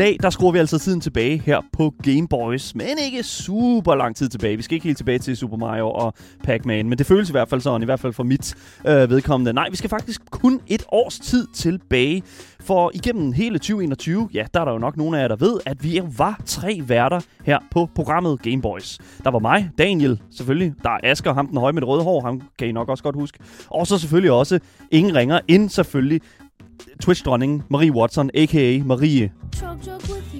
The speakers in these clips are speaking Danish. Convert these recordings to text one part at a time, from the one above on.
dag, der skruer vi altså tiden tilbage her på Game Boys, men ikke super lang tid tilbage. Vi skal ikke helt tilbage til Super Mario og Pac-Man, men det føles i hvert fald sådan, i hvert fald for mit øh, vedkommende. Nej, vi skal faktisk kun et års tid tilbage, for igennem hele 2021, ja, der er der jo nok nogle af jer, der ved, at vi var tre værter her på programmet Game Boys. Der var mig, Daniel, selvfølgelig. Der er Asger, ham den høje med det røde hår, ham kan I nok også godt huske. Og så selvfølgelig også ingen ringer end selvfølgelig Twitch-dronningen Marie Watson, a.k.a. Marie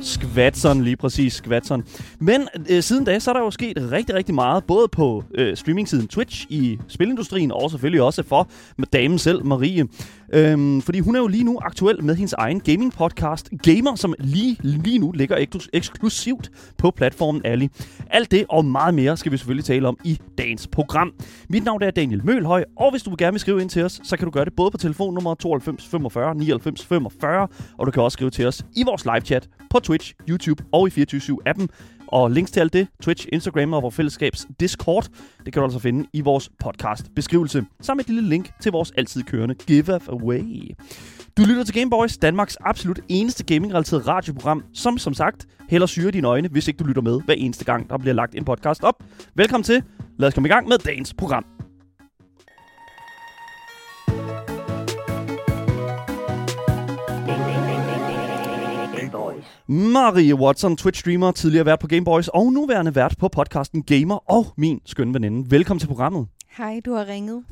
Skvatson, lige præcis, Skvatson. Men øh, siden da, så er der jo sket rigtig, rigtig meget, både på øh, streaming-siden Twitch i spilindustrien, og selvfølgelig også for med damen selv, Marie. Øhm, fordi hun er jo lige nu aktuel med hendes egen gaming-podcast, Gamer, som lige, lige nu ligger ek- eksklusivt på platformen Ali. Alt det og meget mere skal vi selvfølgelig tale om i dagens program. Mit navn er Daniel Mølhøj, og hvis du gerne vil skrive ind til os, så kan du gøre det både på telefonnummer 92 45 99 45, og du kan også skrive til os i vores live-chat på Twitch, YouTube og i 24-7-appen. Og links til alt det, Twitch, Instagram og vores fællesskabs Discord, det kan du altså finde i vores podcast beskrivelse. Sammen med et lille link til vores altid kørende giveaway. Du lytter til Gameboys, Danmarks absolut eneste gaming-relateret radioprogram, som som sagt hælder syre dine øjne, hvis ikke du lytter med hver eneste gang, der bliver lagt en podcast op. Velkommen til. Lad os komme i gang med dagens program. Marie Watson, Twitch-streamer, tidligere vært på Gameboys og nuværende vært på podcasten Gamer og min skønne veninde. Velkommen til programmet. Hej, du har ringet.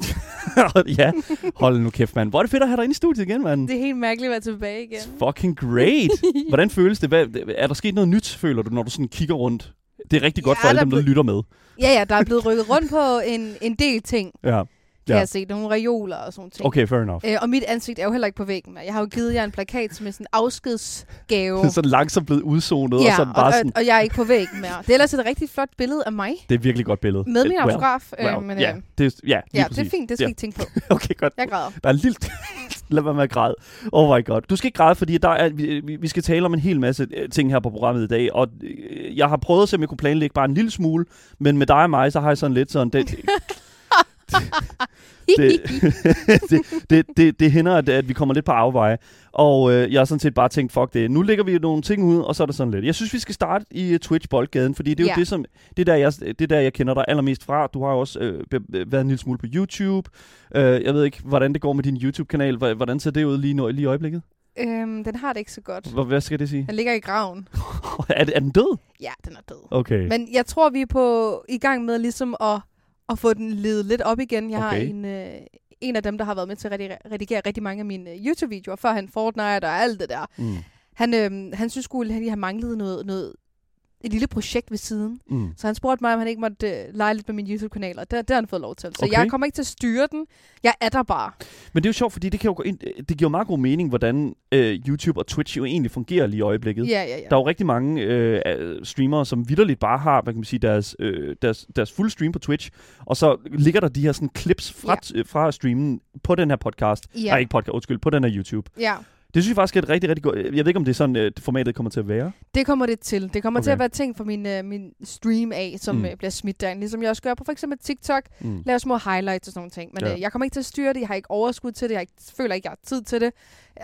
ja, hold nu kæft, mand. Hvor er det fedt at have dig inde i studiet igen, mand. Det er helt mærkeligt at være tilbage igen. It's fucking great. Hvordan føles det? Hvad, er der sket noget nyt, føler du, når du sådan kigger rundt? Det er rigtig godt Ja, for alle dem, der lytter med. Ja, ja, der er blevet rykket rundt på en, en del ting, Ja. Kan Ja. jeg se. Nogle reoler og sådan ting. Okay, fair enough. Øh, og mit ansigt er jo heller ikke på væggen. Jeg har jo givet jer en plakat som er sådan en afskedsgave. Det er sådan langsomt blevet udzonet, og ja, og, bare og, sådan... og, jeg er ikke på væggen mere. Det er ellers et rigtig flot billede af mig. Det er virkelig godt billede. Med min well, autograf. well, øh, men, ja, øh, det er, ja, ja, det er fint. Det skal Ja. Ikke tænke på. Okay, godt. Jeg græder. Der er en lille... Lad være med at græde. Oh my god. Du skal ikke græde, fordi der er, vi, vi- vi skal tale om en hel masse øh, ting her på programmet i dag. Og øh, jeg har prøvet at se, om jeg kunne planlægge bare en lille smule. Men med dig og mig, så har jeg sådan lidt sådan... Det, det, det, det, det, det hænder, at, at vi kommer lidt på afveje. Og øh, jeg har sådan set bare tænkt, fuck det. Nu lægger vi nogle ting ud, og så er det sådan lidt. Jeg synes, vi skal starte i uh, Twitch-boldgaden, fordi det er jo Ja. det, som, det, er der, jeg, det er der, jeg kender dig allermest fra. Du har jo også øh, været en lille smule på YouTube. Øh, jeg ved ikke, hvordan det går med din YouTube-kanal. Hvordan ser det ud lige nu, lige i øjeblikket? øhm, den har det ikke så godt. Hvad, hvad skal det sige? Den ligger i graven. er, er den død? Ja, den er død. Okay. Men jeg tror, vi er på i gang med ligesom at, at få den ledet lidt op igen. Jeg har Okay. en, øh, en af dem, der har været med til at redigere, rigtig mange af mine øh, YouTube-videoer, før han Fortnite og alt det der. Mm. Han, øh, han synes skulle han lige har manglet noget, noget, et lille projekt ved siden. Mm. Så han spurgte mig, om han ikke måtte øh, lege lidt med min YouTube-kanal, og det, det har han fået lov til. Så Okay. jeg kommer ikke til at styre den. Jeg er der bare. Men det er jo sjovt, fordi det, kan jo gå ind, det giver meget god mening, hvordan øh, YouTube og Twitch jo egentlig fungerer lige i øjeblikket. Ja, ja, ja. Der er jo rigtig mange øh, øh, streamere, som vidderligt bare har, hvad kan man sige, deres, øh, deres, deres fuld stream på Twitch, og så ligger der de her sådan clips fra, ja. fra streamen på den her podcast. Ja. Nej, ikke podcast, undskyld, på den her YouTube. ja. Det synes jeg faktisk er et rigtig, rigtig godt... Jeg ved ikke, om det er sådan, øh, formatet kommer til at være. Det kommer det til. Det kommer okay. til at være ting fra min, øh, min stream af, som Mm. øh, bliver smidt derind. Ligesom jeg også gør på for eksempel TikTok. Mm. Lave små highlights og sådan nogle ting. Men Ja. øh, jeg kommer ikke til at styre det. Jeg har ikke overskud til det. Jeg ikke, føler ikke, jeg har tid til det.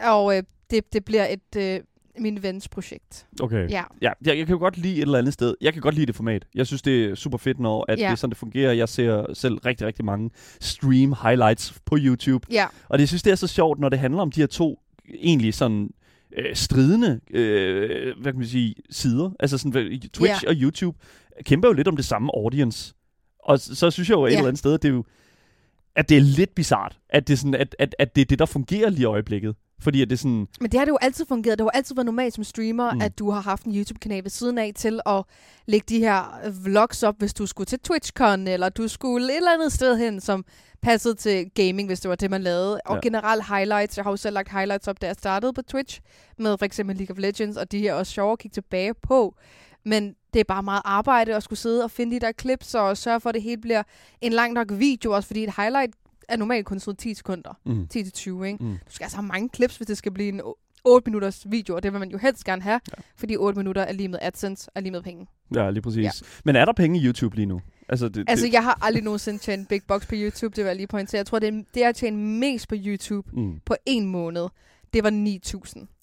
Og øh, det, det bliver et øh, min vens projekt. Okay. Ja. Ja, jeg, jeg kan jo godt lide et eller andet sted. Jeg kan godt lide det format. Jeg synes, det er super fedt, når at Ja. det er sådan, det fungerer. Jeg ser selv rigtig, rigtig mange stream highlights på YouTube. Ja. Og det, jeg synes, det er så sjovt, når det handler om de her to egentlig sådan øh, stridende, øh, hvad kan man sige, sider. Altså sådan, Twitch Ja. og YouTube kæmper jo lidt om det samme audience. Og så, så synes jeg jo et Ja. eller andet sted, at det er jo, at det er lidt bizart, at det er, sådan, at, at, at det er det, der fungerer lige i øjeblikket. Fordi at det er sådan, Men det har det jo altid fungeret. Det har jo altid været normalt som streamer, Mm. at du har haft en YouTube-kanal ved siden af til at lægge de her vlogs op, hvis du skulle til TwitchCon, eller du skulle et eller andet sted hen, som passede til gaming, hvis det var det, man lavede. Og Ja. generelt highlights. Jeg har jo selv lagt highlights op, da jeg startede på Twitch, med for eksempel League of Legends, og de her også sjove at kigge tilbage på. Men det er bare meget arbejde at skulle sidde og finde de der clips, og sørge for, at det hele bliver en lang nok video, også fordi et highlight er normalt kun sådan 10 sekunder. mm, 10-20, ikke? mm. Du skal altså have mange clips, hvis det skal blive en 8 minutters video, og det vil man jo helst gerne have, ja. fordi 8 minutter er lige med AdSense, er lige med penge. Ja, lige præcis. Ja. Men er der penge i YouTube lige nu? Altså, det, Altså, det, jeg har aldrig nogensinde tjent big bucks på YouTube, det vil jeg lige pointere. Jeg tror, det, er- det jeg har tjent mest på YouTube mm. på en måned, det var 9.000.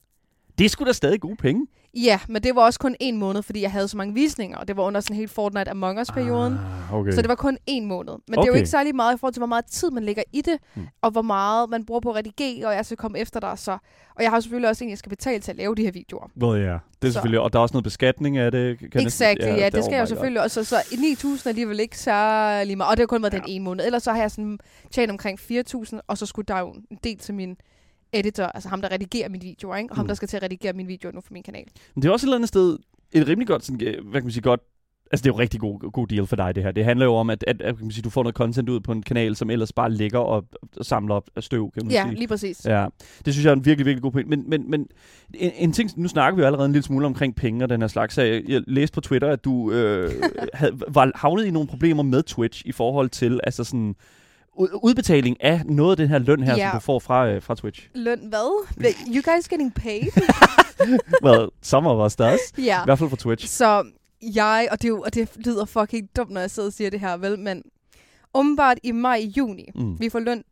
det er sgu da stadig gode penge. Ja, men det var også kun en måned, fordi jeg havde så mange visninger, og det var under sådan helt Fortnite Among Us-perioden. Ah, okay. Så det var kun en måned. Men det er jo Okay. ikke særlig meget i forhold til, hvor meget tid man lægger i det, Hmm. mm. og hvor meget man bruger på at redigere, og jeg skal komme efter dig. Så. Og jeg har selvfølgelig også en, jeg skal betale til at lave de her videoer. Well, ja. Det er Så- selvfølgelig, og der er også noget beskatning af det. Kan Exakt, ja, ja, det skal jeg jo selvfølgelig også. Så 9.000 er alligevel ikke særlig meget, og det har kun været ja. den ene måned. Ellers så har jeg sådan tjent omkring 4.000, og så skulle der jo en del til min editor, altså ham, der redigerer mine videoer, ikke? og ham, Mm. der skal til at redigere mine videoer nu for min kanal. Men det er også et eller andet sted et rimelig godt, sådan, øh, hvad kan man sige, godt Altså, det er jo rigtig god, god deal for dig, det her. Det handler jo om, at, at, at kan man sige, du får noget content ud på en kanal, som ellers bare ligger og, og samler op af støv, kan man Ja, sige. lige præcis. Ja, det synes jeg er en virkelig, virkelig god point. Men, men, men en, en ting, nu snakker vi jo allerede en lille smule omkring penge og den her slags. Jeg, jeg læste på Twitter, at du øh, havde, var havnet i nogle problemer med Twitch i forhold til altså sådan, udbetaling af noget af den her løn her, Ja. som du får fra, øh, fra Twitch. Løn hvad? You guys getting paid? well, some of us does. ja. I hvert fald fra Twitch. Så jeg, og det, er jo, og det lyder fucking dumt, når jeg sidder og siger det her, vel, men umiddelbart i maj-juni, Mm. vi får løn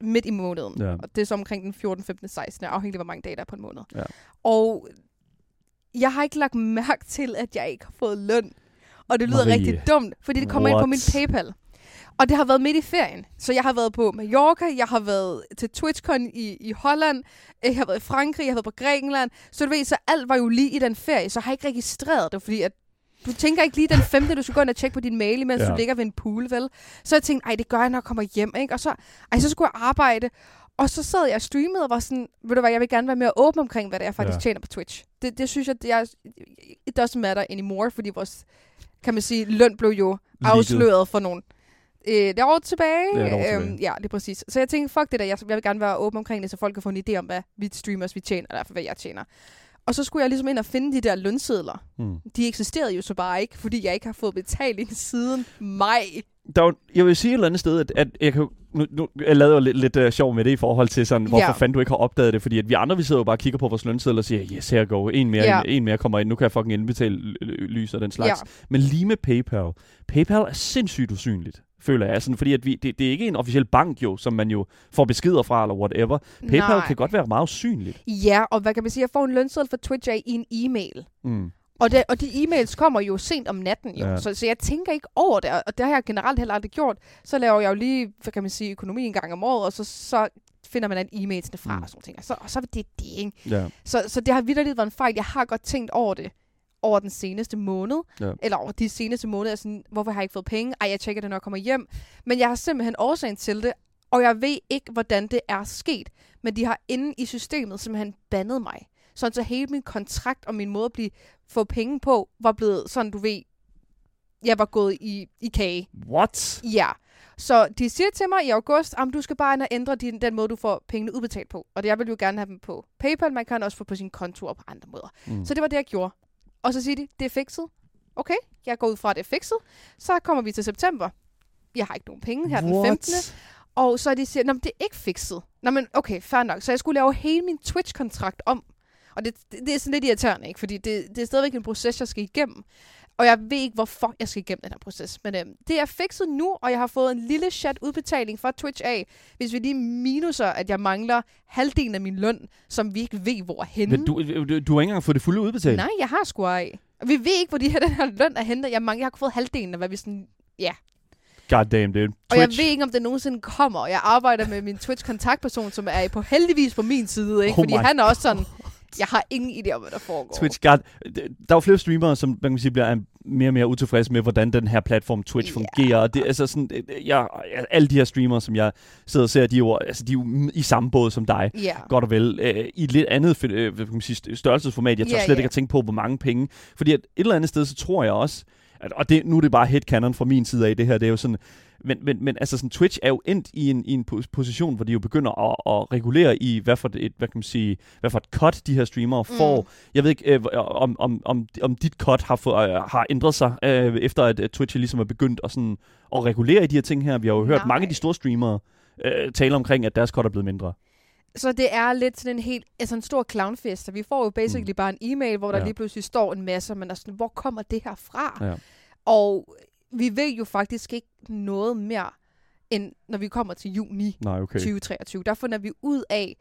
midt i måneden. Ja. Og det er så omkring den 14., 15., 16., afhængig af, hvor mange dage der er på en måned. Ja. Og jeg har ikke lagt mærke til, at jeg ikke har fået løn. Og det lyder Marie. rigtig dumt, fordi det kommer ind på What? min PayPal. Og det har været midt i ferien. Så jeg har været på Mallorca, jeg har været til TwitchCon i, i Holland, jeg har været i Frankrig, jeg har været på Grækenland. Så du ved, så alt var jo lige i den ferie, så jeg har ikke registreret det, fordi at du tænker ikke lige den femte, du skal gå ind og tjekke på din mail, mens Ja. du ligger ved en pool, vel? Så jeg tænkte, ej, det gør jeg, når jeg kommer hjem, ikke? Og så, ej, så skulle jeg arbejde. Og så sad jeg og streamede og var sådan, ved du hvad, jeg vil gerne være mere åben omkring, hvad det er, jeg faktisk Ja. tjener på Twitch. Det, det synes jeg, det er, it doesn't matter anymore, fordi vores, kan man sige, løn blev jo afsløret for nogle øh, det er år tilbage. Det er et år tilbage. Øhm, ja, det er præcis. Så jeg tænkte, fuck det der, jeg, jeg vil gerne være åben omkring det, så folk kan få en idé om, hvad vi streamers vi tjener, eller hvad jeg tjener. Og så skulle jeg ligesom ind og finde de der lønsedler. Mm. De eksisterede jo så bare ikke, fordi jeg ikke har fået betaling siden maj. der er jo, jeg vil sige et eller andet sted, at, at jeg kan nu, nu, jeg lavede jo lidt, lidt uh, sjov med det i forhold til sådan, hvorfor Ja. fanden du ikke har opdaget det, fordi at vi andre, vi sidder jo bare og kigger på vores lønseddel og siger, yes, her går en mere, Ja. en, en mere kommer ind, nu kan jeg fucking indbetale lys og den slags. Ja. Men lige med PayPal, PayPal er sindssygt usynligt føler jeg, sådan, fordi at vi, det, det er ikke en officiel bank jo, som man jo får beskeder fra, eller whatever. PayPal Nej. kan godt være meget usynligt. Ja, og hvad kan man sige? Jeg får en lønseddel fra Twitch af i en e-mail. Mm. Og, det, og de e-mails kommer jo sent om natten, jo. Ja. Så, så jeg tænker ikke over det, og det har jeg generelt heller aldrig gjort. Så laver jeg jo lige, hvad kan man sige, økonomi en gang om året, og så, så finder man en e-mailsene fra Mm. og sådan ting. Og så, og så er det det, ikke? Ja. Så, så det har vidderligt været en fejl. Jeg har godt tænkt over det over den seneste måned, Ja. eller over de seneste måneder, sådan, hvorfor har jeg ikke fået penge? Ej, jeg tjekker det, når jeg kommer hjem. Men jeg har simpelthen årsagen til det, og jeg ved ikke, hvordan det er sket. Men de har inde i systemet simpelthen bandet mig. Sådan så hele min kontrakt og min måde at blive, få penge på, var blevet sådan, du ved, jeg var gået i, i kage. What? Ja. Så de siger til mig i august, at du skal bare ind og ændre din, den måde, du får pengene udbetalt på. Og det, jeg vil jo gerne have dem på PayPal, man kan også få på sin konto og på andre måder. Mm. Så det var det, jeg gjorde. Og så siger de, det er fikset. Okay, jeg går ud fra, at det er fikset. Så kommer vi til september. Jeg har ikke nogen penge her den 15. Og så de siger, men det er ikke fikset. Nå, men okay, fair nok. Så jeg skulle lave hele min Twitch-kontrakt om. Og det, det, det er sådan lidt irriterende, ikke? Fordi det, det er stadigvæk en proces, jeg skal igennem. Og jeg ved ikke, hvorfor jeg skal igennem den her proces. Men øhm, det er fikset nu, og jeg har fået en lille chat udbetaling fra Twitch af, hvis vi lige minuser, at jeg mangler halvdelen af min løn, som vi ikke ved, hvor er henne. Men du, du, du har ikke engang fået det fulde udbetalt? Nej, jeg har sgu ej. Vi ved ikke, hvor de her, den her løn er hentet. Jeg, mangler, jeg har fået halvdelen af, hvad vi sådan... Ja. God damn, dude. Og jeg Twitch. ved ikke, om det nogensinde kommer. Jeg arbejder med min Twitch-kontaktperson, som er på heldigvis på min side. Ikke? Oh Fordi my han er også sådan... Jeg har ingen idé om, hvad der foregår. Twitch, God. Der er jo flere streamere, som man kan sige, bliver mere og mere utilfredse med, hvordan den her platform Twitch Ja. fungerer. Og det, altså sådan, jeg, alle de her streamere, som jeg sidder og ser, de er jo, altså, de er jo i samme båd som dig. Ja. Godt og vel. Øh, I et lidt andet øh, kan man sige, størrelsesformat. Jeg tør Ja, slet ja. ikke at tænke på, hvor mange penge. Fordi at et eller andet sted, så tror jeg også, at, og det, nu er det bare headcanon fra min side af det her, det er jo sådan, men, men, men altså sådan, Twitch er jo endt i en, i en pos- position, hvor de jo begynder at, at regulere i, hvad for et, hvad kan man sige, hvad for et cut de her streamere får. Mm. Jeg ved ikke, øh, om, om, om, om dit cut har, fået, øh, har ændret sig, øh, efter at Twitch ligesom er begyndt at, sådan, at regulere i de her ting her. Vi har jo hørt Nej. mange af de store streamere øh, tale omkring, at deres cut er blevet mindre. Så det er lidt sådan en helt, altså en stor clownfest. og Vi får jo basically Mm. bare en e-mail, hvor der Ja. lige pludselig står en masse, men er sådan, hvor kommer det her fra? Ja. Og vi ved jo faktisk ikke noget mere, end når vi kommer til juni Nej, okay. 2023. Der finder vi ud af,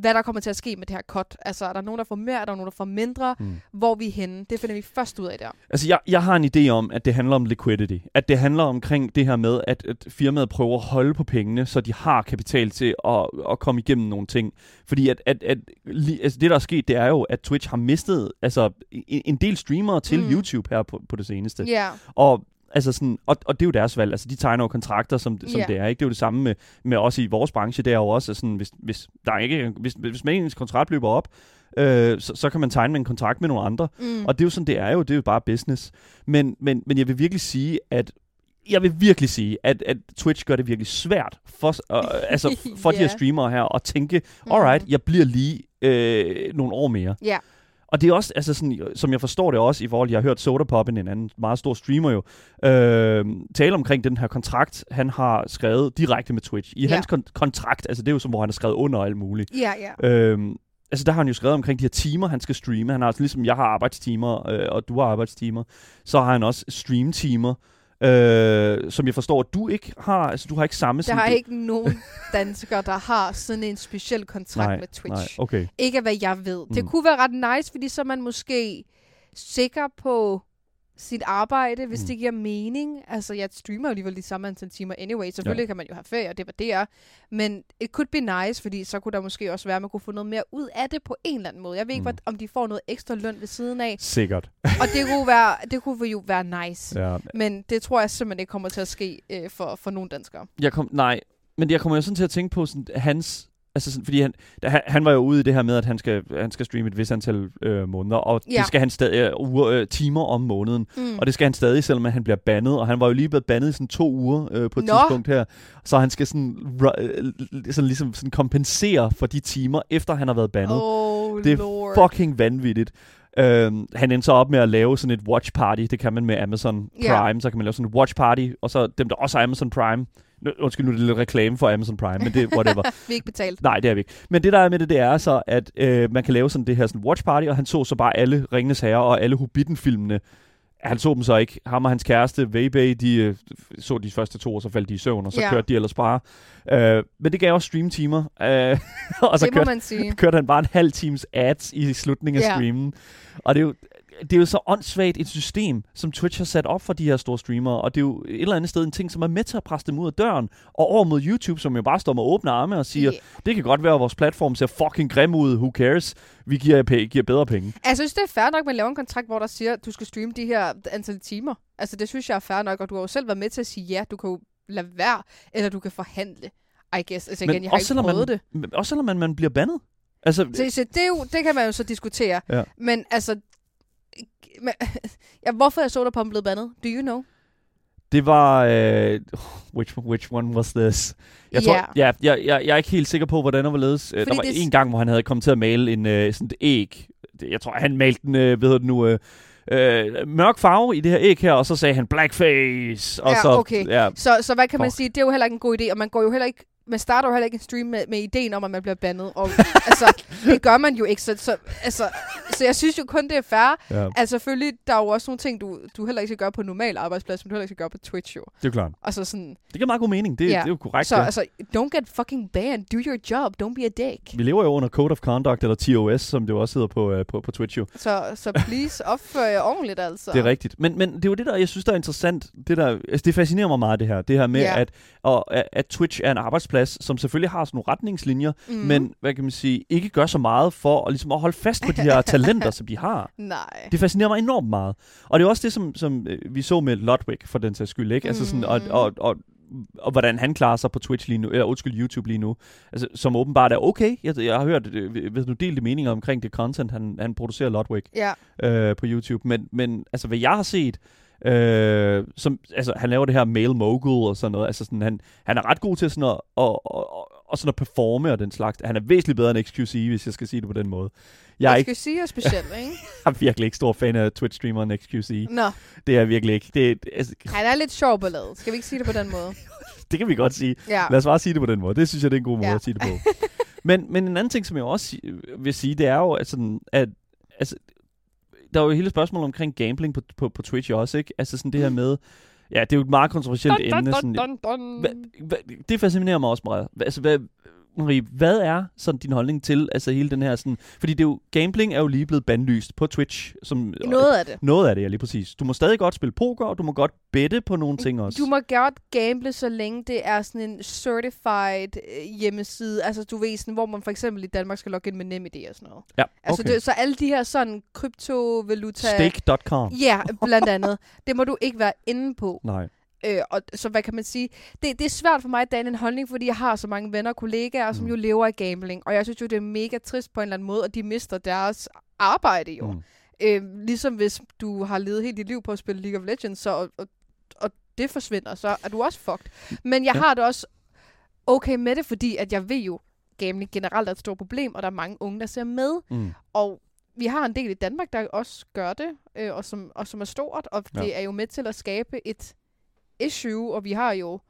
hvad der kommer til at ske med det her cut. Altså, er der nogen, der får mere, er der nogen, der får mindre? Mm. Hvor vi er henne? Det finder vi først ud af der. Altså, jeg, jeg har en idé om, at det handler om liquidity. At det handler omkring det her med, at, at firmaet prøver at holde på pengene, så de har kapital til at, at komme igennem nogle ting. Fordi at, at, at li, altså det, der er sket, det er jo, at Twitch har mistet altså, en, en del streamere til Mm. YouTube her på, på det seneste. Ja, Og Altså sådan, og, og det er jo deres valg. Altså, de tegner jo kontrakter, som, som Ja. det er. Ikke? Det er jo det samme med, med os i vores branche. Det er jo også sådan, hvis, hvis, der er ikke, hvis, hvis man ens kontrakt løber op, øh, så, så kan man tegne en kontrakt med nogle andre. mm. Og det er jo sådan, det er jo. Det er jo bare business. Men, men, men jeg vil virkelig sige, at jeg vil virkelig sige, at, at Twitch gør det virkelig svært for, øh, altså for de her streamere her at tænke, alright, Mm. jeg bliver lige øh, nogle år mere. Ja. Og det er også, altså sådan, som jeg forstår det også i forhold, jeg har hørt Sodapoppen, en anden meget stor streamer jo, øh, tale omkring den her kontrakt, han har skrevet direkte med Twitch. I Ja. hans kon- kontrakt, altså det er jo som, hvor han har skrevet under alt muligt. Ja, ja. Øhm, altså der har han jo skrevet omkring de her timer, han skal streame. Han har altså ligesom, jeg har arbejdstimer, øh, og du har arbejdstimer. Så har han også streamtimer, øh, som jeg forstår, at du ikke har. Altså du har ikke samme... Der er ikke nogen danskere, der har sådan en speciel kontrakt nej, med Twitch. Nej, okay. Ikke hvad jeg ved. Det Mm. kunne være ret nice, fordi så er man måske sikker på sit arbejde, hvis Mm. det giver mening. Altså, jeg streamer jo alligevel de samme antal timer anyway. Selvfølgelig Ja. kan man jo have ferie, og det var det er. Men it could be nice, fordi så kunne der måske også være, at man kunne få noget mere ud af det på en eller anden måde. Jeg ved ikke, Mm. om de får noget ekstra løn ved siden af. Sikkert. Og det kunne, være, det kunne jo være nice. Ja. Men det tror jeg simpelthen ikke kommer til at ske øh, for, for nogle danskere. Jeg kom, nej, men jeg kommer jo sådan til at tænke på sådan, hans... Altså sådan, fordi han, han, han var jo ude i det her med, at han skal, han skal streame et vis antal øh, måneder, og Ja. det skal han stadig øh, uger, øh, timer om måneden. Mm. Og det skal han stadig, selvom han bliver bandet. Og han var jo lige blevet bandet i sådan to uger øh, på et Nå. tidspunkt her. Så han skal sådan, øh, sådan, ligesom sådan kompensere for de timer, efter han har været bandet. Oh, det er lord. fucking vanvittigt. Øhm, han endte så op med at lave sådan et watch party. Det kan man med Amazon. Prime. Så kan man lave sådan et watch party. Og så dem, der også har Amazon Prime. Undskyld, nu er det lidt reklame for Amazon Prime, men det whatever. Vi er ikke betalt. Nej, det er vi ikke. Men det der er med det, det er så, at øh, man kan lave sådan det her sådan watch party, og han så så bare alle Ringenes Herre og alle Hobbiten-filmene. Han så dem så ikke. Ham og hans kæreste, Weibei, de øh, så de første to, og så faldt de i søvn, og så Ja. kørte de ellers bare. Øh, men det gav også streamtimer. Øh, og så det kørte, kørte han bare en halv times ads i slutningen af Ja. streamen. Og det er jo, det er jo så åndssvagt et system, som Twitch har sat op for de her store streamere, og det er jo et eller andet sted en ting, som er med til at presse dem ud af døren, og over mod YouTube, som jo bare står med åbne arme og siger, Ja. det kan godt være, at vores platform ser fucking grim ud, who cares, vi giver, pæ- giver bedre penge. Altså, jeg synes, det er fair nok, at man laver en kontrakt, hvor der siger, at du skal streame de her antal timer. Altså, det synes jeg er fair nok, og du har jo selv været med til at sige ja, du kan jo lade være, eller du kan forhandle. I guess. Altså igen, jeg har ikke selvom prøvet man, det. men også selvom man, man bliver bandet. Altså, Så, så det, er jo, det kan man jo så diskutere. Ja. Men altså, men, ja, hvorfor er Soda blevet bandet? Do you know? det var... Øh, which, which one was this? Jeg tror, Ja. ja, jeg, jeg, jeg er ikke helt sikker på, hvordan og hvorledes. Øh, Der Fordi var det s- en gang, hvor han havde kommet til at male en, øh, sådan et æg. Det- Jeg tror, han malte den, øh, hedder det nu, øh, øh, mørk farve i det her æg her, og så sagde han blackface. Og Ja, så, okay. Ja, Så, så hvad kan man Fuck. sige? Det er jo heller ikke en god idé, og man går jo heller ikke man starter jo heller ikke en stream med, med ideen om, at man bliver bandet. Og, altså, det gør man jo ikke. Så, så, altså, så jeg synes jo kun, det er fair. ja, Altså selvfølgelig, der er jo også nogle ting, du, du heller ikke skal gøre på en normal arbejdsplads, men du heller ikke skal gøre på Twitch jo. det er klart. Altså sådan, Det giver meget god mening. Det, Ja. det er jo korrekt. så ja. altså, don't get fucking banned. Do your job. Don't be a dick. Vi lever jo under Code of Conduct, eller TOS, som det jo også hedder på, øh, på, på Twitch jo. Så, så please, opfør jer ordentligt altså. Det er rigtigt. Men, men det er jo det, der jeg synes, der er interessant. Det, der, altså, det fascinerer mig meget, det her. Det her med, Ja. at, og, at, at Twitch er en arbejdsplads, som selvfølgelig har sådan nogle retningslinjer, Mm. men hvad kan man sige, ikke gør så meget for at, ligesom, at holde fast på de her talenter, som de har. Nej. Det fascinerer mig enormt meget. Og det er også det, som, som øh, vi så med Ludwig, for den sags skyld. Ikke? Altså sådan, og, Mm. og, og, og hvordan han klarer sig på Twitch lige nu, eller undskyld, YouTube lige nu. Altså, som åbenbart er okay. Jeg, jeg har hørt, øh, ved du, delte meninger omkring det content, han, han producerer Ludwig Ja. øh, på YouTube. Men, men altså, hvad jeg har set, øh, som, altså, han laver det her male mogul og sådan noget. Altså, sådan, han, han er ret god til sådan at, og, og, og sådan at performe og den slags. Han er væsentligt bedre end XQC, hvis jeg skal sige det på den måde. Jeg er, ikke, sige, at specielt, ikke? jeg er virkelig ikke stor fan af Twitch-streameren XQC. Nå, Det er jeg virkelig ikke. Det, altså, han er lidt sjov ladet. Skal vi ikke sige det på den måde? det kan vi godt sige. Ja. Lad os bare sige det på den måde. Det synes jeg, det er en god måde Ja. at sige det på. men, men en anden ting, som jeg også vil sige, det er jo, at, sådan, at altså, der er jo hele spørgsmålet omkring gambling på, på, på Twitch også, ikke? Altså sådan det her med, ja, det er jo et meget kontroversielt emne. Sådan, dun, dun. Hva, hva, det fascinerer mig også meget. Altså, hvad, Marie, hvad er sådan din holdning til altså hele den her sådan... Fordi det er jo, gambling er jo lige blevet bandlyst på Twitch. Som, Noget af det. Noget af det, ja, lige præcis. Du må stadig godt spille poker, og du må godt bette på nogle ting også. Du må godt gamble, så længe det er sådan en certified øh, hjemmeside. Altså, du ved, sådan, hvor man for eksempel i Danmark skal logge ind med NemID og sådan noget. Ja, Altså, okay. det, så alle de her sådan kryptovaluta... Stake.com. Ja, blandt andet. det må du ikke være inde på. Nej. Øh, og, så hvad kan man sige? Det, det er svært for mig at danne en holdning, fordi jeg har så mange venner og kollegaer, som Mm. jo lever af gambling. Og jeg synes jo, det er mega trist på en eller anden måde, at de mister deres arbejde jo. Mm. Øh, ligesom hvis du har levet hele dit liv på at spille League of Legends, så, og, og, og det forsvinder, så er du også fucked. Men jeg ja. har det også okay med det, fordi at jeg ved jo, gambling generelt er et stort problem, og der er mange unge, der ser med. Mm. Og vi har en del i Danmark, der også gør det, øh, og, som, og som er stort, og Ja. det er jo med til at skabe et issue, og vi har jo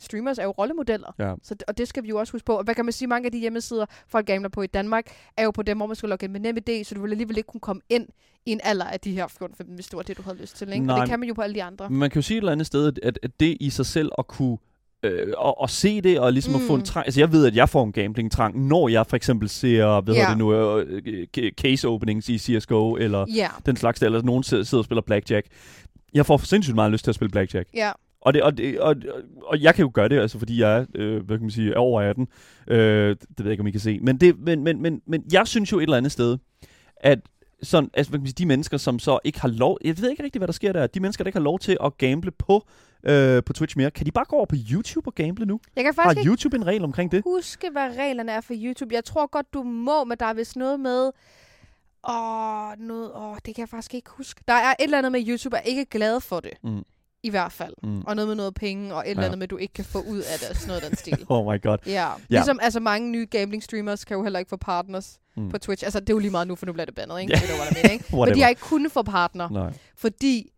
streamers er jo rollemodeller. Ja. Så, og det skal vi jo også huske på. Og hvad kan man sige, mange af de hjemmesider, folk gambler på i Danmark, er jo på dem, hvor man skal logge ind med NemID, så du vil alligevel ikke kunne komme ind i en alder af de her 14-15, hvis det var det, du havde lyst til. Ikke? Nej. Og det kan man jo på alle de andre. Man kan jo sige et eller andet sted, at, at det i sig selv at kunne øh, og, og se det, og ligesom mm. at få en Mm. trang. Altså jeg ved, at jeg får en gambling-trang, når jeg for eksempel ser, hvad hedder det nu, øh, øh, case openings i CSGO, eller Ja, den slags, der, eller nogen sidder sidder og spiller blackjack. Jeg får sindssygt meget lyst til at spille blackjack. ja. Og, det, og, det, og, og jeg kan jo gøre det, altså fordi jeg er, øh, hvad kan man sige, er over 18. Øh, det ved jeg ikke, om I kan se. Men, det, men, men, men, men jeg synes jo et eller andet sted, at sådan, altså, hvad kan man sige, de mennesker, som så ikke har lov... Jeg ved ikke rigtig, hvad der sker der. De mennesker, der ikke har lov til at gamble på, øh, på Twitch mere, kan de bare gå over på YouTube og gamble nu? Jeg kan Har faktisk ikke YouTube en regel omkring det? huske, hvad reglerne er for YouTube. Jeg tror godt, du må, men der er vist noget med... Åh, noget, åh, det kan jeg faktisk ikke huske. Der er et eller andet med, YouTube er ikke glad for det. Mm. I hvert fald. Mm. Og noget med noget penge, og et eller Ja. andet med, du ikke kan få ud af det, og sådan noget den stil. Oh my god. Ja. Ja. Ligesom altså mange nye gambling streamers kan jo heller ikke få partners Mm. på Twitch. Altså det er jo lige meget nu, for nu bliver det bandet, ikke? Ja. Det hvad der mener, ikke? Men de har ikke kunnet få partner, Nej. fordi at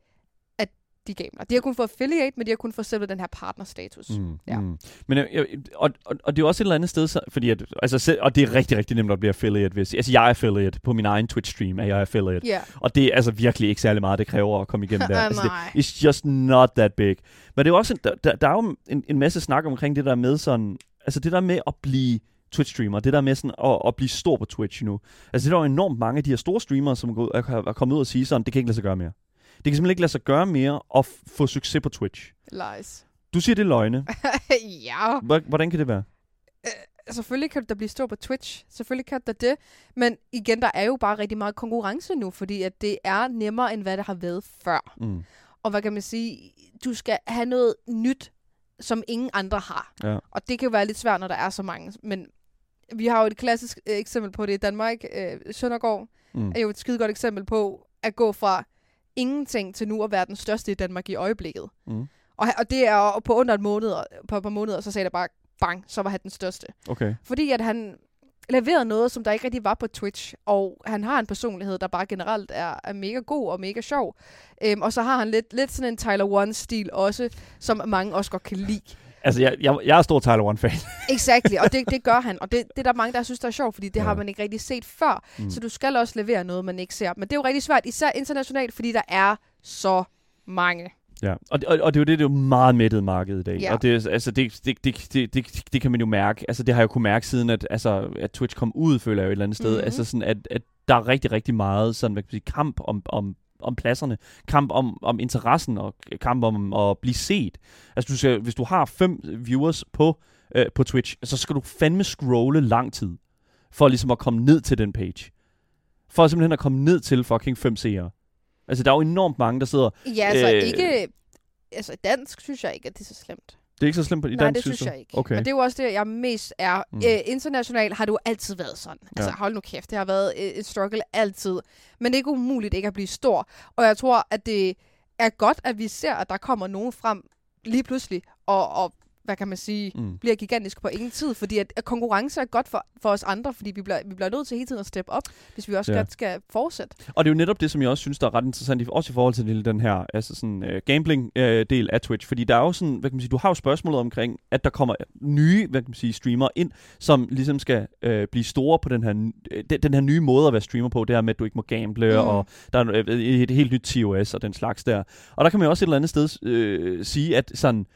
de gambler. De har kun fået affiliate, men de har kun fået selve den her partnerstatus. Mm. Ja. mm. Men jeg, jeg, og, og, og det er også et eller andet sted, så, fordi at, altså, selv, og det er rigtig, rigtig nemt at blive affiliate. Hvis, altså jeg er affiliate på min egen Twitch-stream, er jeg affiliate. Ja. Og det er altså virkelig ikke særlig meget, det kræver at komme igennem der. Altså, det, it's just not that big. Men det er også, en, der, der, er jo en, en masse snak omkring det der med sådan, altså det der med at blive Twitch-streamer, det der med sådan at, at blive stor på Twitch nu. Altså det er der jo enormt mange af de her store streamere, som er kommet ud og sige sådan, det kan ikke lade sig gøre mere. Det kan simpelthen ikke lade sig gøre mere at få succes på Twitch. Lies. Du siger, det er løgne. ja. Hvor- Hvordan kan det være? Selvfølgelig kan du da blive stor på Twitch. Selvfølgelig kan du da det. Men igen, der er jo bare rigtig meget konkurrence nu, fordi at det er nemmere, end hvad det har været før. Mm. Og hvad kan man sige? Du skal have noget nyt, som ingen andre har. Ja. Og det kan jo være lidt svært, når der er så mange. Men vi har jo et klassisk øh, eksempel på det i Danmark. Øh, Søndergaard Mm. er jo et skide godt eksempel på at gå fra ingenting til nu at være den største i Danmark i øjeblikket. Mm. Og, og det er jo på under et måned, på et par måneder, så sagde der bare bang, så var han den største. Okay. Fordi at han leverede noget, som der ikke rigtig var på Twitch, og han har en personlighed, der bare generelt er, er mega god og mega sjov. Øhm, og så har han lidt, lidt sådan en Tyler One-stil også, som mange også godt kan lide. Altså, jeg, jeg, jeg er stor Tyler One-fan. Exactly, og det, det gør han. Og det, det er der mange, der synes, der er sjovt, fordi det Ja. har man ikke rigtig set før. Mm. Så du skal også levere noget, man ikke ser. Men det er jo rigtig svært, især internationalt, fordi der er så mange. Ja, og, det- og, og det er jo det, det er jo meget mættet marked i dag. Ja. Og det, altså, det, det, det, det, det, det kan man jo mærke. Altså, det har jeg jo kunne mærke siden, at, altså, at Twitch kom ud, føler jeg jo et eller andet sted. Mhm. Altså sådan, at, at der er rigtig, rigtig meget sådan, hvad kan man sige, kamp om, om, om pladserne. Kamp om, om interessen, og kamp om at blive set. Altså, du skal, hvis du har fem viewers på, øh, på Twitch, så skal du fandme scrolle lang tid, for ligesom at komme ned til den page. For simpelthen at komme ned til fucking fem seere. Altså, der er jo enormt mange, der sidder... Ja, altså Øh. ikke... Altså i dansk synes jeg ikke, at det er så slemt. Det er ikke så slemt på i Nej, dansk, det synes du? jeg ikke. Okay. Men det er jo også det, jeg mest er. Mm. Æ, internationalt har det jo altid været sådan. Altså Ja. hold nu kæft, det har været øh, et struggle altid. Men det er ikke umuligt ikke at blive stor. Og jeg tror, at det er godt, at vi ser, at der kommer nogen frem lige pludselig og, og hvad kan man sige, Mm. bliver gigantisk på ingen tid, fordi at, at konkurrence er godt for, for os andre, fordi vi bliver, vi bliver nødt til hele tiden at steppe op, hvis vi også Ja. godt skal fortsætte. Og det er jo netop det, som jeg også synes, der er ret interessant, også i forhold til den her altså sådan, uh, gambling-del af Twitch. Fordi der er jo sådan, hvad kan man sige, du har jo spørgsmålet omkring, at der kommer nye, hvad kan man sige, streamere ind, som ligesom skal uh, blive store på den her, øh, den, den her nye måde at være streamer på, det her med, at du ikke må gamble, mm. Og der er øh, et helt nyt TOS og den slags der. Og der kan man jo også et eller andet sted øh, sige, at sådan,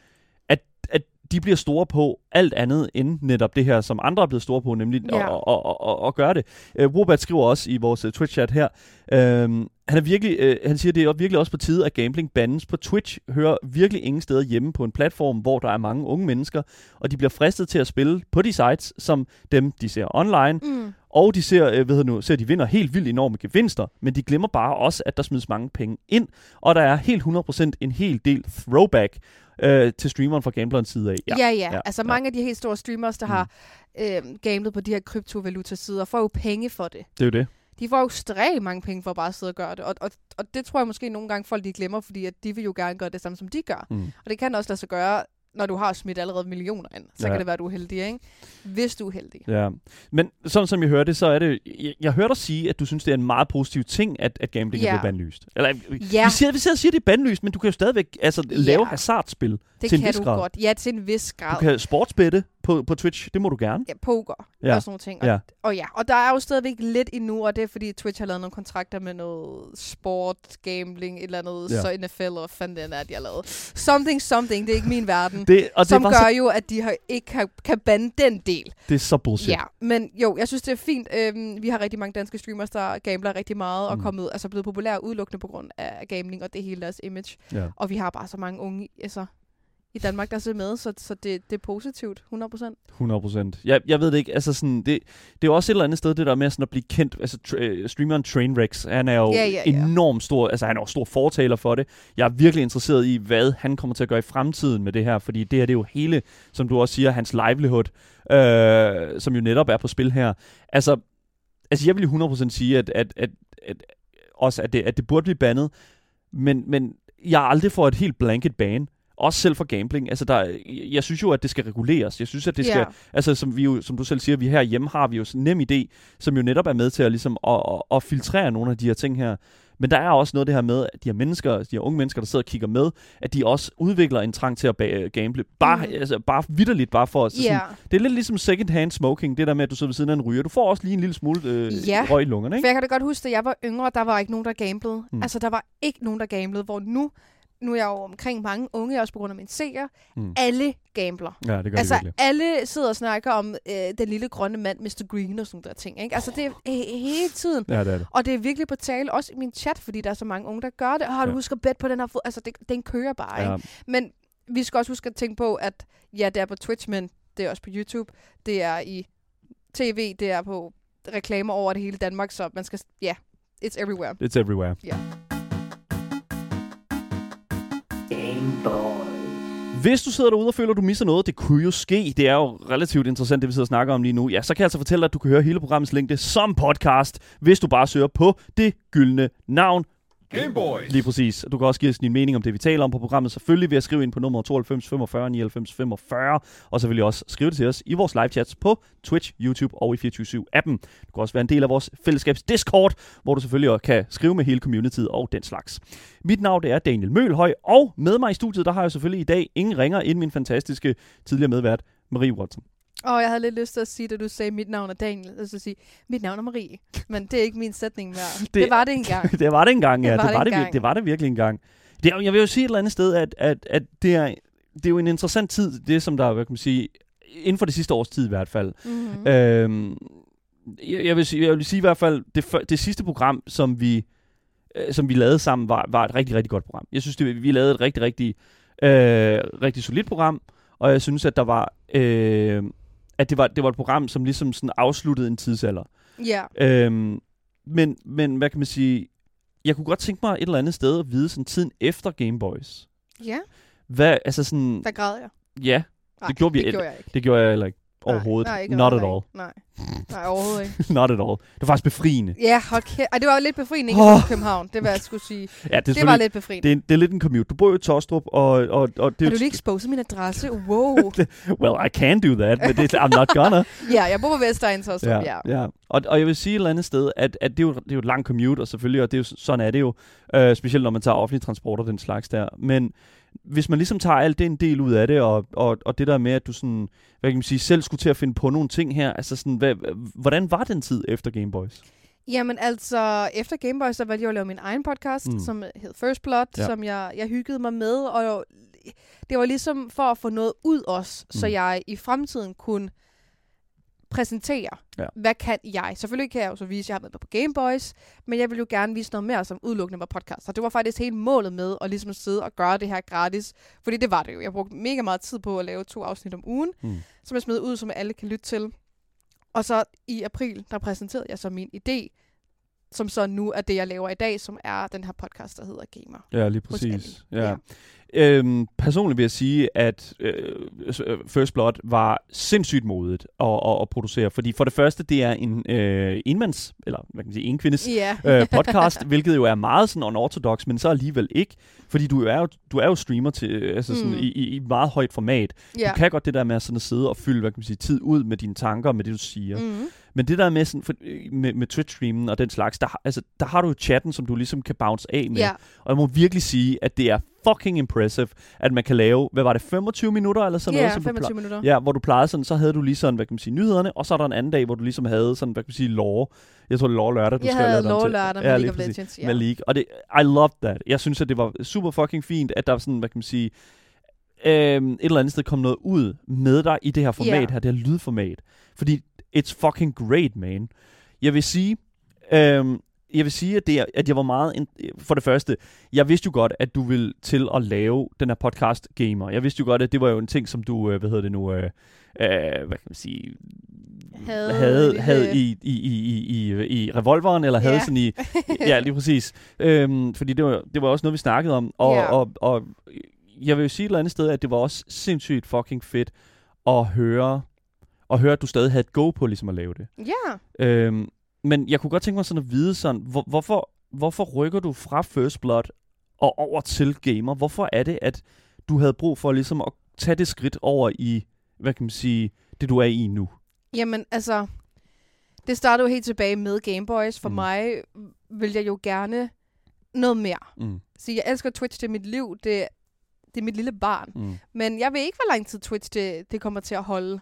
at, at de bliver store på alt andet end netop det her, som andre er blevet store på, nemlig Ja. at, at, at, at, at gøre det. Uh, Wobat skriver også i vores uh, Twitch-chat her, øhm, han, er virkelig, øh, han siger, det er virkelig også på tide, at gambling bandes på Twitch, hører virkelig ingen steder hjemme på en platform, hvor der er mange unge mennesker, og de bliver fristet til at spille på de sites, som dem, de ser online, Mm. og de ser, øh, ved nu, ser, de vinder helt vildt enorme gevinster, men de glemmer bare også, at der smides mange penge ind, og der er helt 100% en hel del throwback øh, til streameren fra gamblerens side af. Ja, ja. ja, ja. Altså ja. mange af de helt store streamers, der Mm. har øh, gamblet på de her kryptovaluta-sider, får jo penge for det. Det er jo det. De får jo ekstremt mange penge for bare at sidde og gøre det. Og, og, og det tror jeg måske nogle gange folk de glemmer, fordi at de vil jo gerne gøre det samme, som de gør. Mm. Og det kan også lade sig gøre, når du har smidt allerede millioner ind. Så Ja. kan det være, at du er heldig, ikke? Hvis du er heldig. Ja, men sådan som jeg hørte, så er det... Jeg, jeg hørte dig sige, at du synes, det er en meget positiv ting, at, at gambling Ja. er blevet bandlyst. Eller, Ja. vi, siger, vi sidder og siger, at det er bandlyst, men du kan jo stadigvæk altså, lave Ja. hasardspil Det til en kan vis du grad. godt. Ja, til en vis grad. Du kan sportsbette på, på Twitch, det må du gerne. Ja, poker Ja. og sådan nogle ting. Og, Ja. og ja, og der er jo stadigvæk lidt endnu, og det er fordi Twitch har lavet nogle kontrakter med noget sport, gambling, et eller andet, Ja. så NFL, og fanden den er, de har lavet. Something, something, det er ikke min verden. Det, og som det, gør var så, jo, at de har, ikke kan, kan bande den del. det er så bullshit. Ja, men jo, jeg synes, det er fint. Øhm, vi har rigtig mange danske streamers, der gambler rigtig meget, og Mm. mm. kommet, altså blevet populære udelukkende på grund af gambling, og det hele deres image. Ja. Og vi har bare så mange unge altså, i Danmark, der ser med, så, så det, det er positivt, 100%. 100 procent. Jeg, jeg ved det ikke, altså sådan, det, det er også et eller andet sted, det der med sådan at blive kendt, altså tr- øh, streameren Trainwreck, han er jo Ja, ja, ja. enormt stor, altså han er jo stor fortaler for det. Jeg er virkelig interesseret i, hvad han kommer til at gøre i fremtiden med det her, fordi det her, det er jo hele, som du også siger, hans livelihood, øh, som jo netop er på spil her. Altså, altså jeg vil jo 100% sige, at, at, at, at, også at det, at det burde blive bandet, men, men jeg er aldrig for et helt blanket ban. Også selv for gambling. Altså, der, jeg synes jo, at det skal reguleres. Jeg synes, at det skal... Ja. Altså, som, vi jo, som du selv siger, vi her hjemme har vi jo sådan en nem idé, som jo netop er med til at, ligesom, at, at, at filtrere nogle af de her ting her. Men der er også noget det her med, at de her mennesker, de her unge mennesker, der sidder og kigger med, at de også udvikler en trang til at ba- gamble. Bare, mm. Altså, bare vidderligt, bare for at... så Sådan, det er lidt ligesom second hand smoking, det der med, at du sidder ved siden af en ryger. Du får også lige en lille smule øh, Ja. røg i lungerne, for ikke? jeg kan da godt huske, at jeg var yngre, der var ikke nogen, der gamblede. Mm. Altså, der var ikke nogen, der gamblede, hvor nu, nu er jeg jo omkring mange unge, også på grund af min seer, Mm. alle gambler. Ja, det gør altså, det virkelig. alle sidder og snakker om øh, den lille grønne mand, Mr. Green og sådan der ting. Ikke? Altså, det er he- hele tiden. Ja, det er det. Og det er virkelig på tale, også i min chat, fordi der er så mange unge, der gør det. Og har du Ja. ja. husket at bet på den her fod? Altså, det, den kører bare, Ja. ikke? Men vi skal også huske at tænke på, at ja, det er på Twitch, men det er også på YouTube. Det er i tv, det er på reklamer over det hele Danmark, så man skal, ja, it's everywhere. It's everywhere. Game Hvis du sidder derude og føler, at du misser noget, det kunne jo ske. Det er jo relativt interessant, det vi sidder og snakker om lige nu. Ja, så kan jeg altså fortælle dig, at du kan høre hele programmets længde som podcast, hvis du bare søger på det gyldne navn. Gameboys. Lige præcis. Du kan også give os din mening om det, vi taler om på programmet. Selvfølgelig ved at skrive ind på nummer 92 45 99 45. Og så vil jeg også skrive det til os i vores live chats på Twitch, YouTube og i 24 appen Du kan også være en del af vores fællesskabs Discord, hvor du selvfølgelig også kan skrive med hele communityet og den slags. Mit navn det er Daniel Mølhøj, og med mig i studiet, der har jeg selvfølgelig i dag ingen ringer end min fantastiske tidligere medvært, Marie Watson. Og jeg havde lidt lyst til at sige, da du sagde, mit navn er Daniel, og så sige, mit navn er Marie. Men det er ikke min sætning mere. Det- Det, var det engang. det var det engang, ja. Det var det, var det, vir- det var det virkelig engang. Det jeg vil jo sige et eller andet sted, at, at, at det, er, det er jo en interessant tid, det som der, hvad kan man sige, inden for det sidste års tid i hvert fald. Mm-hmm. Øhm, jeg, jeg, vil sige, jeg vil sige i hvert fald, det, det sidste program, som vi, øh, som vi lavede sammen, var, var et rigtig, rigtig godt program. Jeg synes, det, vi lavede et rigtig, rigtig, øh, rigtig solidt program, og jeg synes, at der var, øh, at det var, det var et program, som ligesom sådan afsluttede en tidsalder. Ja. Øhm, men, men hvad kan man sige, jeg kunne godt tænke mig et eller andet sted at vide sådan tiden efter Game Boys. Ja, Hvad, altså sådan, der græd jeg. ja, Nej, det gjorde vi det gjorde jeg ikke. det gjorde jeg heller ikke. overhovedet. Nej, ikke Not at all. Nej. Nej, overhovedet ikke. Not at all. Det var faktisk befriende. Ja, hold kæft. Ej, det var jo lidt befriende ikke oh. København. Det var jeg skulle sige. Ja, det, er Det var lidt befriende. det, er, det er lidt en commute. Du bor jo i Tostrup, og, og, og det er jo du lige exposet min adresse? Wow. Well, I can do that, but det, I'm not gonna. ja, jeg bor på Vestegn, så ja. ja. ja. Og, og jeg vil sige et eller andet sted, at, at det, er jo, det er jo et langt commute, og selvfølgelig, og det er jo, sådan er det jo, øh, specielt når man tager offentlig transport og den slags der. Men hvis man ligesom tager alt det en del ud af det, og, og, og det der med, at du sådan, hvad kan man sige, selv skulle til at finde på nogle ting her, altså sådan, hvad, hvordan var den tid efter Game Boys? Jamen altså, efter Gameboy, så valgte jeg at lave min egen podcast, Mm. som hed First Blood, Ja. som jeg, jeg hyggede mig med. Og det var ligesom for at få noget ud også, mm. så jeg i fremtiden kunne præsentere, Ja. hvad kan jeg. Selvfølgelig kan jeg jo så vise, at jeg har været på Gameboys, men jeg vil jo gerne vise noget mere, som udelukkende var podcast. Og det var faktisk helt målet med at ligesom sidde og gøre det her gratis. Fordi det var det jo. Jeg brugte mega meget tid på at lave to afsnit om ugen, Mm. som jeg smed ud, som alle kan lytte til. Og så i april, der præsenterede jeg så min idé, som så nu er det, jeg laver i dag, som er den her podcast, der hedder Gamer. Ja, lige præcis. Ali. Ja. Øhm, personligt vil jeg sige, at øh, øh, First Blood var sindssygt modigt at, at, at producere, fordi for det første, det er en øh, enmands, eller hvad kan man sige, enkvindes Ja. øh, podcast, hvilket jo er meget sådan unorthodox, men så alligevel ikke, fordi du er jo, du er jo streamer til, altså sådan Mm. i, i, meget højt format. ja. Du kan godt det der med at, sådan at sidde og fylde, hvad kan man sige, tid ud med dine tanker, og med det du siger. Mm. Men det der med, sådan, for, øh, med, med Twitch-streamen og den slags, der, altså, der har du jo chatten, som du ligesom kan bounce af med. ja. Og jeg må virkelig sige, at det er fucking impressive, at man kan lave, hvad var det, 25 minutter eller sådan Ja, noget? som du 25 minutter. Ja, hvor du plejede sådan, så havde du lige sådan, hvad kan man sige, nyhederne, og så er der en anden dag, hvor du ligesom havde sådan, hvad kan man sige, lore. Jeg tror, det lore lørdag, du Jeg skrev havde til. lørdag Ja, med lige League of. Legends. Ja. Ja. Med League. Og det, I loved that. Jeg synes, at det var super fucking fint, at der var sådan, hvad kan man sige, øhm, et eller andet sted kom noget ud med dig i det her format Ja. her, det her lydformat. Fordi it's fucking great, man. Jeg vil sige, øhm, jeg vil sige, at, det er, at jeg var meget... In- for det første, jeg vidste jo godt, at du ville til at lave den her podcast Gamer. Jeg vidste jo godt, at det var jo en ting, som du, øh, hvad hedder det nu, øh, øh, hvad kan man sige, Havde havde, havde i, i, i, i, i, i revolveren, eller havde Ja. sådan i... Ja, lige præcis. Øhm, fordi det var, det var også noget, vi snakkede om. Og, Ja. og, og jeg vil jo sige et eller andet sted, at det var også sindssygt fucking fedt at høre, at høre, at du stadig havde et go på ligesom at lave det. Ja. Øhm, men jeg kunne godt tænke mig sådan at vide sådan, hvor, hvorfor, hvorfor rykker du fra First Blood og over til Gamer? Hvorfor er det, at du havde brug for ligesom at tage det skridt over i, hvad kan man sige, det du er i nu? Jamen, altså, det startede jo helt tilbage med Gameboys. For Mm. mig vil jeg jo gerne noget mere. Mm, Så jeg elsker Twitch, det er mit liv, det, det er mit lille barn. mm, Men jeg ved ikke, hvor lang tid Twitch det, det kommer til at holde.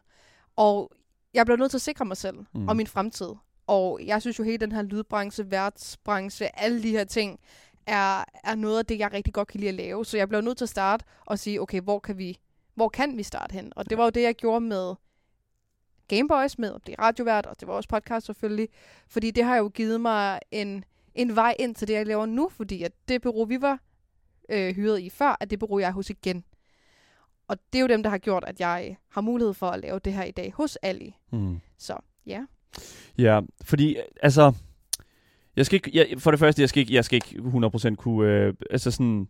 Og jeg bliver nødt til at sikre mig selv mm. og min fremtid. Og jeg synes jo, hele den her lydbranche, værtsbranche, alle de her ting, er, er noget af det, jeg rigtig godt kan lide at lave. Så jeg bliver nødt til at starte og sige, okay, hvor kan vi, hvor kan vi starte hen? Og det var jo det, jeg gjorde med Gameboys, med at blive radiovært, og det var også podcast selvfølgelig. Fordi det har jo givet mig en, en vej ind til det, jeg laver nu, fordi at det bureau, vi var øh, hyret i før, at det bureau, jeg er hos igen. Og det er jo dem, der har gjort, at jeg har mulighed for at lave det her i dag hos Ali. mm. Så ja. Ja, fordi altså jeg skal ikke jeg, for det første jeg skal ikke jeg skal ikke 100% kunne øh, altså sådan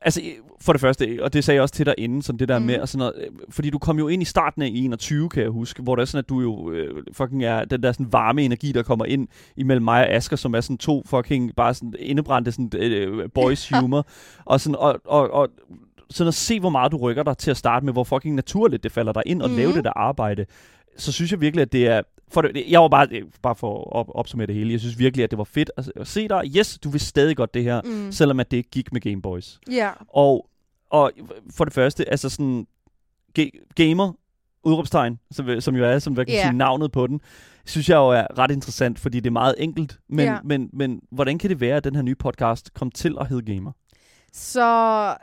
Altså, for det første, og det sagde jeg også til dig inden, sådan det der mm. Med, og sådan noget, øh, fordi du kom jo ind i starten af 21, kan jeg huske, hvor det er sådan, at du jo øh, fucking er den der sådan varme energi, der kommer ind imellem mig og Asger, som er sådan to fucking bare sådan indebrændte sådan øh, boys humor, og sådan, og, og, og sådan at se, hvor meget du rykker dig til at starte med, hvor fucking naturligt det falder dig ind og mm. lave det der arbejde, så synes jeg virkelig, at det er... For det, jeg var bare, bare for at op, opsummere det hele, jeg synes virkelig, at det var fedt at, at se dig. Yes, du vil stadig godt det her, Mm. selvom at det ikke gik med Game Boys. Ja. Og, og for det første, altså sådan, ga- gamer, udråbstegn, som, som jo er, som hvad kan yeah. sige, navnet på den, synes jeg jo er ret interessant, fordi det er meget enkelt. Men, Ja. men, men hvordan kan det være, at den her nye podcast kom til at hedde Gamer? Så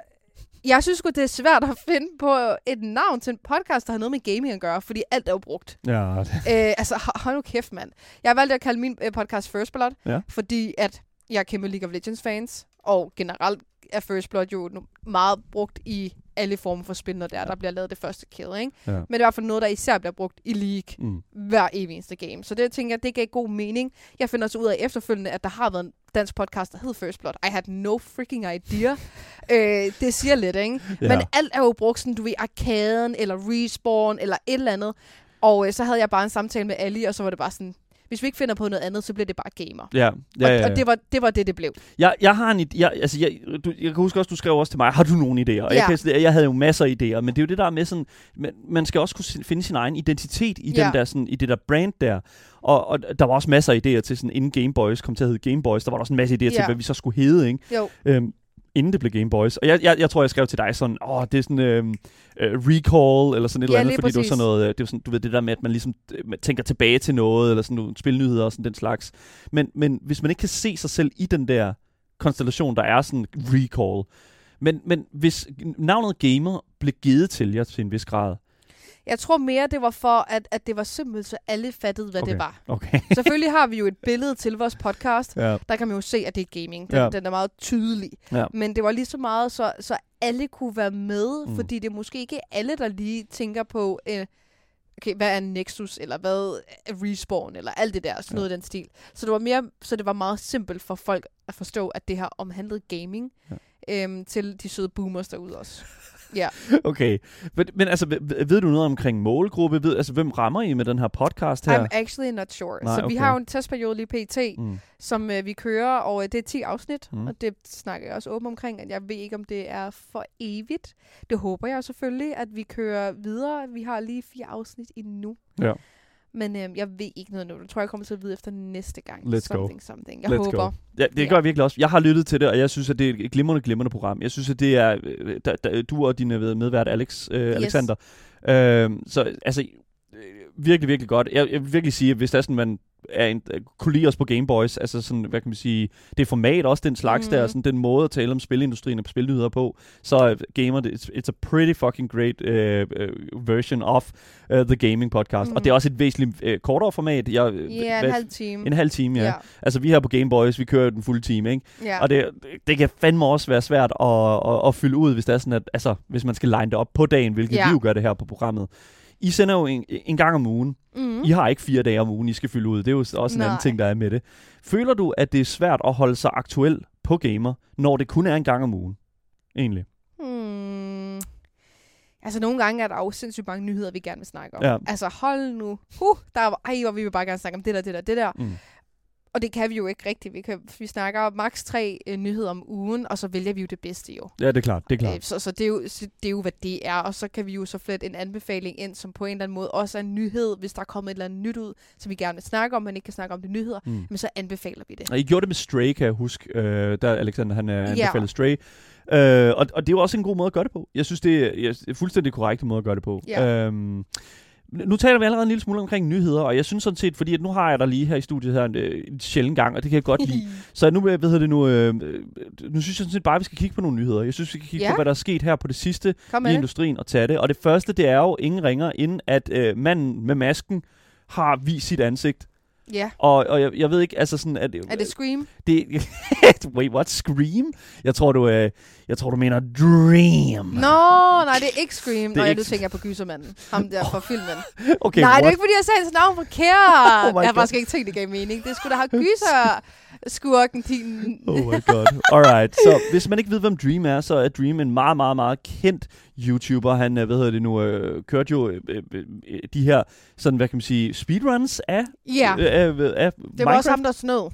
jeg synes sgu, det er svært at finde på et navn til en podcast, der har noget med gaming at gøre, fordi alt er jo brugt. Ja, det, øh, altså, ho- hold nu kæft, mand. Jeg har valgt at kalde min øh, podcast First Blood, Ja. fordi at jeg er kæmpe League of Legends fans, og generelt er First Blood jo meget brugt i alle former for spil, når der, ja. der bliver lavet det første kill, ikke? Ja. Men det er i hvert fald noget, der især bliver brugt i League mm, hver evig eneste game. Så det tænker jeg, det gav god mening. Jeg finder også ud af efterfølgende, at der har været en dansk podcast, der hed First Blood. I had no freaking idea. øh, det siger lidt, ikke? Ja. Men alt er jo brugt sådan, du ved, arkaden, eller respawn, eller et eller andet. Og øh, så havde jeg bare en samtale med Ali, og så var det bare sådan, hvis vi ikke finder på noget andet, så bliver det bare gamer. Ja, ja, ja, ja. Og, og det, var, det var det, det blev. Jeg, jeg har en ide- jeg, altså jeg, du, jeg kan huske også, du skrev også til mig, har du nogle idéer? Og jeg, Ja. kan, jeg havde jo masser af idéer, men det er jo det der med sådan, man, man skal også kunne finde sin egen identitet i, Ja. den der, sådan, i det der brand der. Og, og der var også masser af idéer til sådan, inden Game Boys kom til at hedde Game Boys, der var der også en masse idéer til, Ja. hvad vi så skulle hedde, ikke? Jo. Øhm, inden det blev Game Boys. Og jeg, jeg, jeg tror, jeg skrev til dig sådan, åh, det er sådan øhm, øh, recall, eller sådan et Ja, eller andet, fordi det var præcis. sådan noget, øh, det var sådan, du ved, det der med, at man ligesom øh, man tænker tilbage til noget, eller sådan nogle spilnyheder og sådan den slags. Men, men hvis man ikke kan se sig selv i den der konstellation, der er sådan recall, men, men hvis navnet gamer blev givet til jer til en vis grad, Jeg tror mere, det var for, at, at det var simpelt, så alle fattede, hvad Okay. det var. okay. Selvfølgelig har vi jo et billede til vores podcast. ja. Der kan man jo se, at det er gaming. Den, Ja. den er meget tydelig. Ja. Men det var lige så meget, så, så alle kunne være med, Mm. fordi det er måske ikke alle, der lige tænker på, øh, okay, hvad er Nexus, eller hvad er Respawn, eller alt det der, sådan Ja. noget i den stil. Så det var mere, så det var meget simpelt for folk at forstå, at det her omhandlede gaming, ja. øhm, til de søde boomers derude også. Ja. Okay. Men, men altså, ved, ved du noget omkring målgruppe? Ved, altså, hvem rammer I med den her podcast her? I'm actually not sure. Nej, så vi okay. har jo en testperiode lige pt, Mm. som øh, vi kører, og øh, det er 10 afsnit, Mm. og det snakker jeg også åben omkring, at jeg ved ikke, om det er for evigt. Det håber jeg selvfølgelig, at vi kører videre. Vi har lige fire afsnit endnu. Ja. Men øh, jeg ved ikke noget nu. Det tror jeg kommer til at vide efter næste gang. Let's go. something, Something. Jeg Let's håber. go. Ja, det Ja. gør jeg virkelig også. Jeg har lyttet til det, og jeg synes, at det er et glimrende, glimrende program. Jeg synes, at det er øh, da, da, du og din øh, medvært Alex, øh, Yes. Alexander. Øh, så altså, øh, virkelig, virkelig godt. Jeg, jeg vil virkelig sige, at hvis der er sådan, man er en, øh, kunne lide os på Game Boys, altså sådan, hvad kan man sige, det format også, den slags mm. der, Mhm. sådan den måde at tale om spilindustrien og spilnyheder på, så er Gamer, it's, it's a pretty fucking great uh, uh, version of uh, the gaming podcast. Mm. Og Mhm. det er også et væsentligt uh, kortere format. Jeg, Ja, en halv time. en halv time, ja. ja. Altså, vi her på Game Boys, vi kører den fulde time, ikke? ja. Og det, det kan fandme også være svært at, at, at fylde ud, hvis det er sådan, at, altså, hvis man skal line det op på dagen, hvilket Ja. vi jo gør det her på programmet. I sender jo en, en gang om ugen. mm. I har ikke fire dage om ugen, I skal fylde ud. Det er jo også en anden Nej. ting, der er med det. Føler du, at det er svært at holde sig aktuel på gamer, når det kun er en gang om ugen? Egentlig. Hmm. Altså, nogle gange er der jo sindssygt mange nyheder, vi gerne vil snakke om. Ja. Altså, hold nu. Huh, der er, ej, hvor vi vil bare gerne snakke om det der, det der, det der. Mm. Og det kan vi jo ikke rigtigt. Vi, kan, vi snakker maks tre øh, nyheder om ugen, og så vælger vi jo det bedste jo. Ja, det er klart. Det er klart. Øh, så så, det er jo, så det er jo, hvad det er. Og så kan vi jo så flette en anbefaling ind, som på en eller anden måde også er en nyhed, hvis der er kommet et eller andet nyt ud, som vi gerne vil snakke om, men ikke kan snakke om det nyheder. Mm. Men så anbefaler vi det. Og I gjorde det med Stray, kan jeg huske. Øh, der Alexander, han Ja. anbefalede Stray. Øh, og, og det er jo også en god måde at gøre det på. Jeg synes, det er, jeg, er fuldstændig korrekt måde at gøre det på. Ja. Øhm, nu taler vi allerede en lille smule omkring nyheder, og jeg synes sådan set, fordi at nu har jeg dig lige her i studiet her en, øh, en sjælden gang, og det kan jeg godt lide. Så nu, øh, hvad hedder det nu, øh, øh, nu synes jeg sådan set bare, at vi skal kigge på nogle nyheder. Jeg synes, vi skal kigge Ja. på, hvad der er sket her på det sidste Kom i industrien og tage det. Og det første, det er jo ingen ringer, inden at øh, manden med masken har vist sit ansigt. Ja. Og, og jeg, jeg ved ikke, altså sådan... At, Er det Scream? Det, wait, what? Scream? Jeg tror, du, øh, jeg tror, du mener Dream. Nå, nej, det er ikke Scream. Det Nå, er jeg ikke- nu tænker jeg på gysermanden. Ham der fra filmen. Okay, nej, det er what? ikke, fordi jeg sagde hans navn forkert. Oh jeg har faktisk ikke tænkt, det gav mening. Det skulle da have gyser skurken din. Oh my god. Alright. Så hvis man ikke ved, hvem Dream er, så er Dream en meget, meget, meget kendt YouTuber. Han, øh, hvad hedder det nu, øh, kørte jo øh, øh, øh, de her, sådan, hvad kan man sige, speedruns af, Ja, øh, af, af det var Minecraft. også ham, der snød.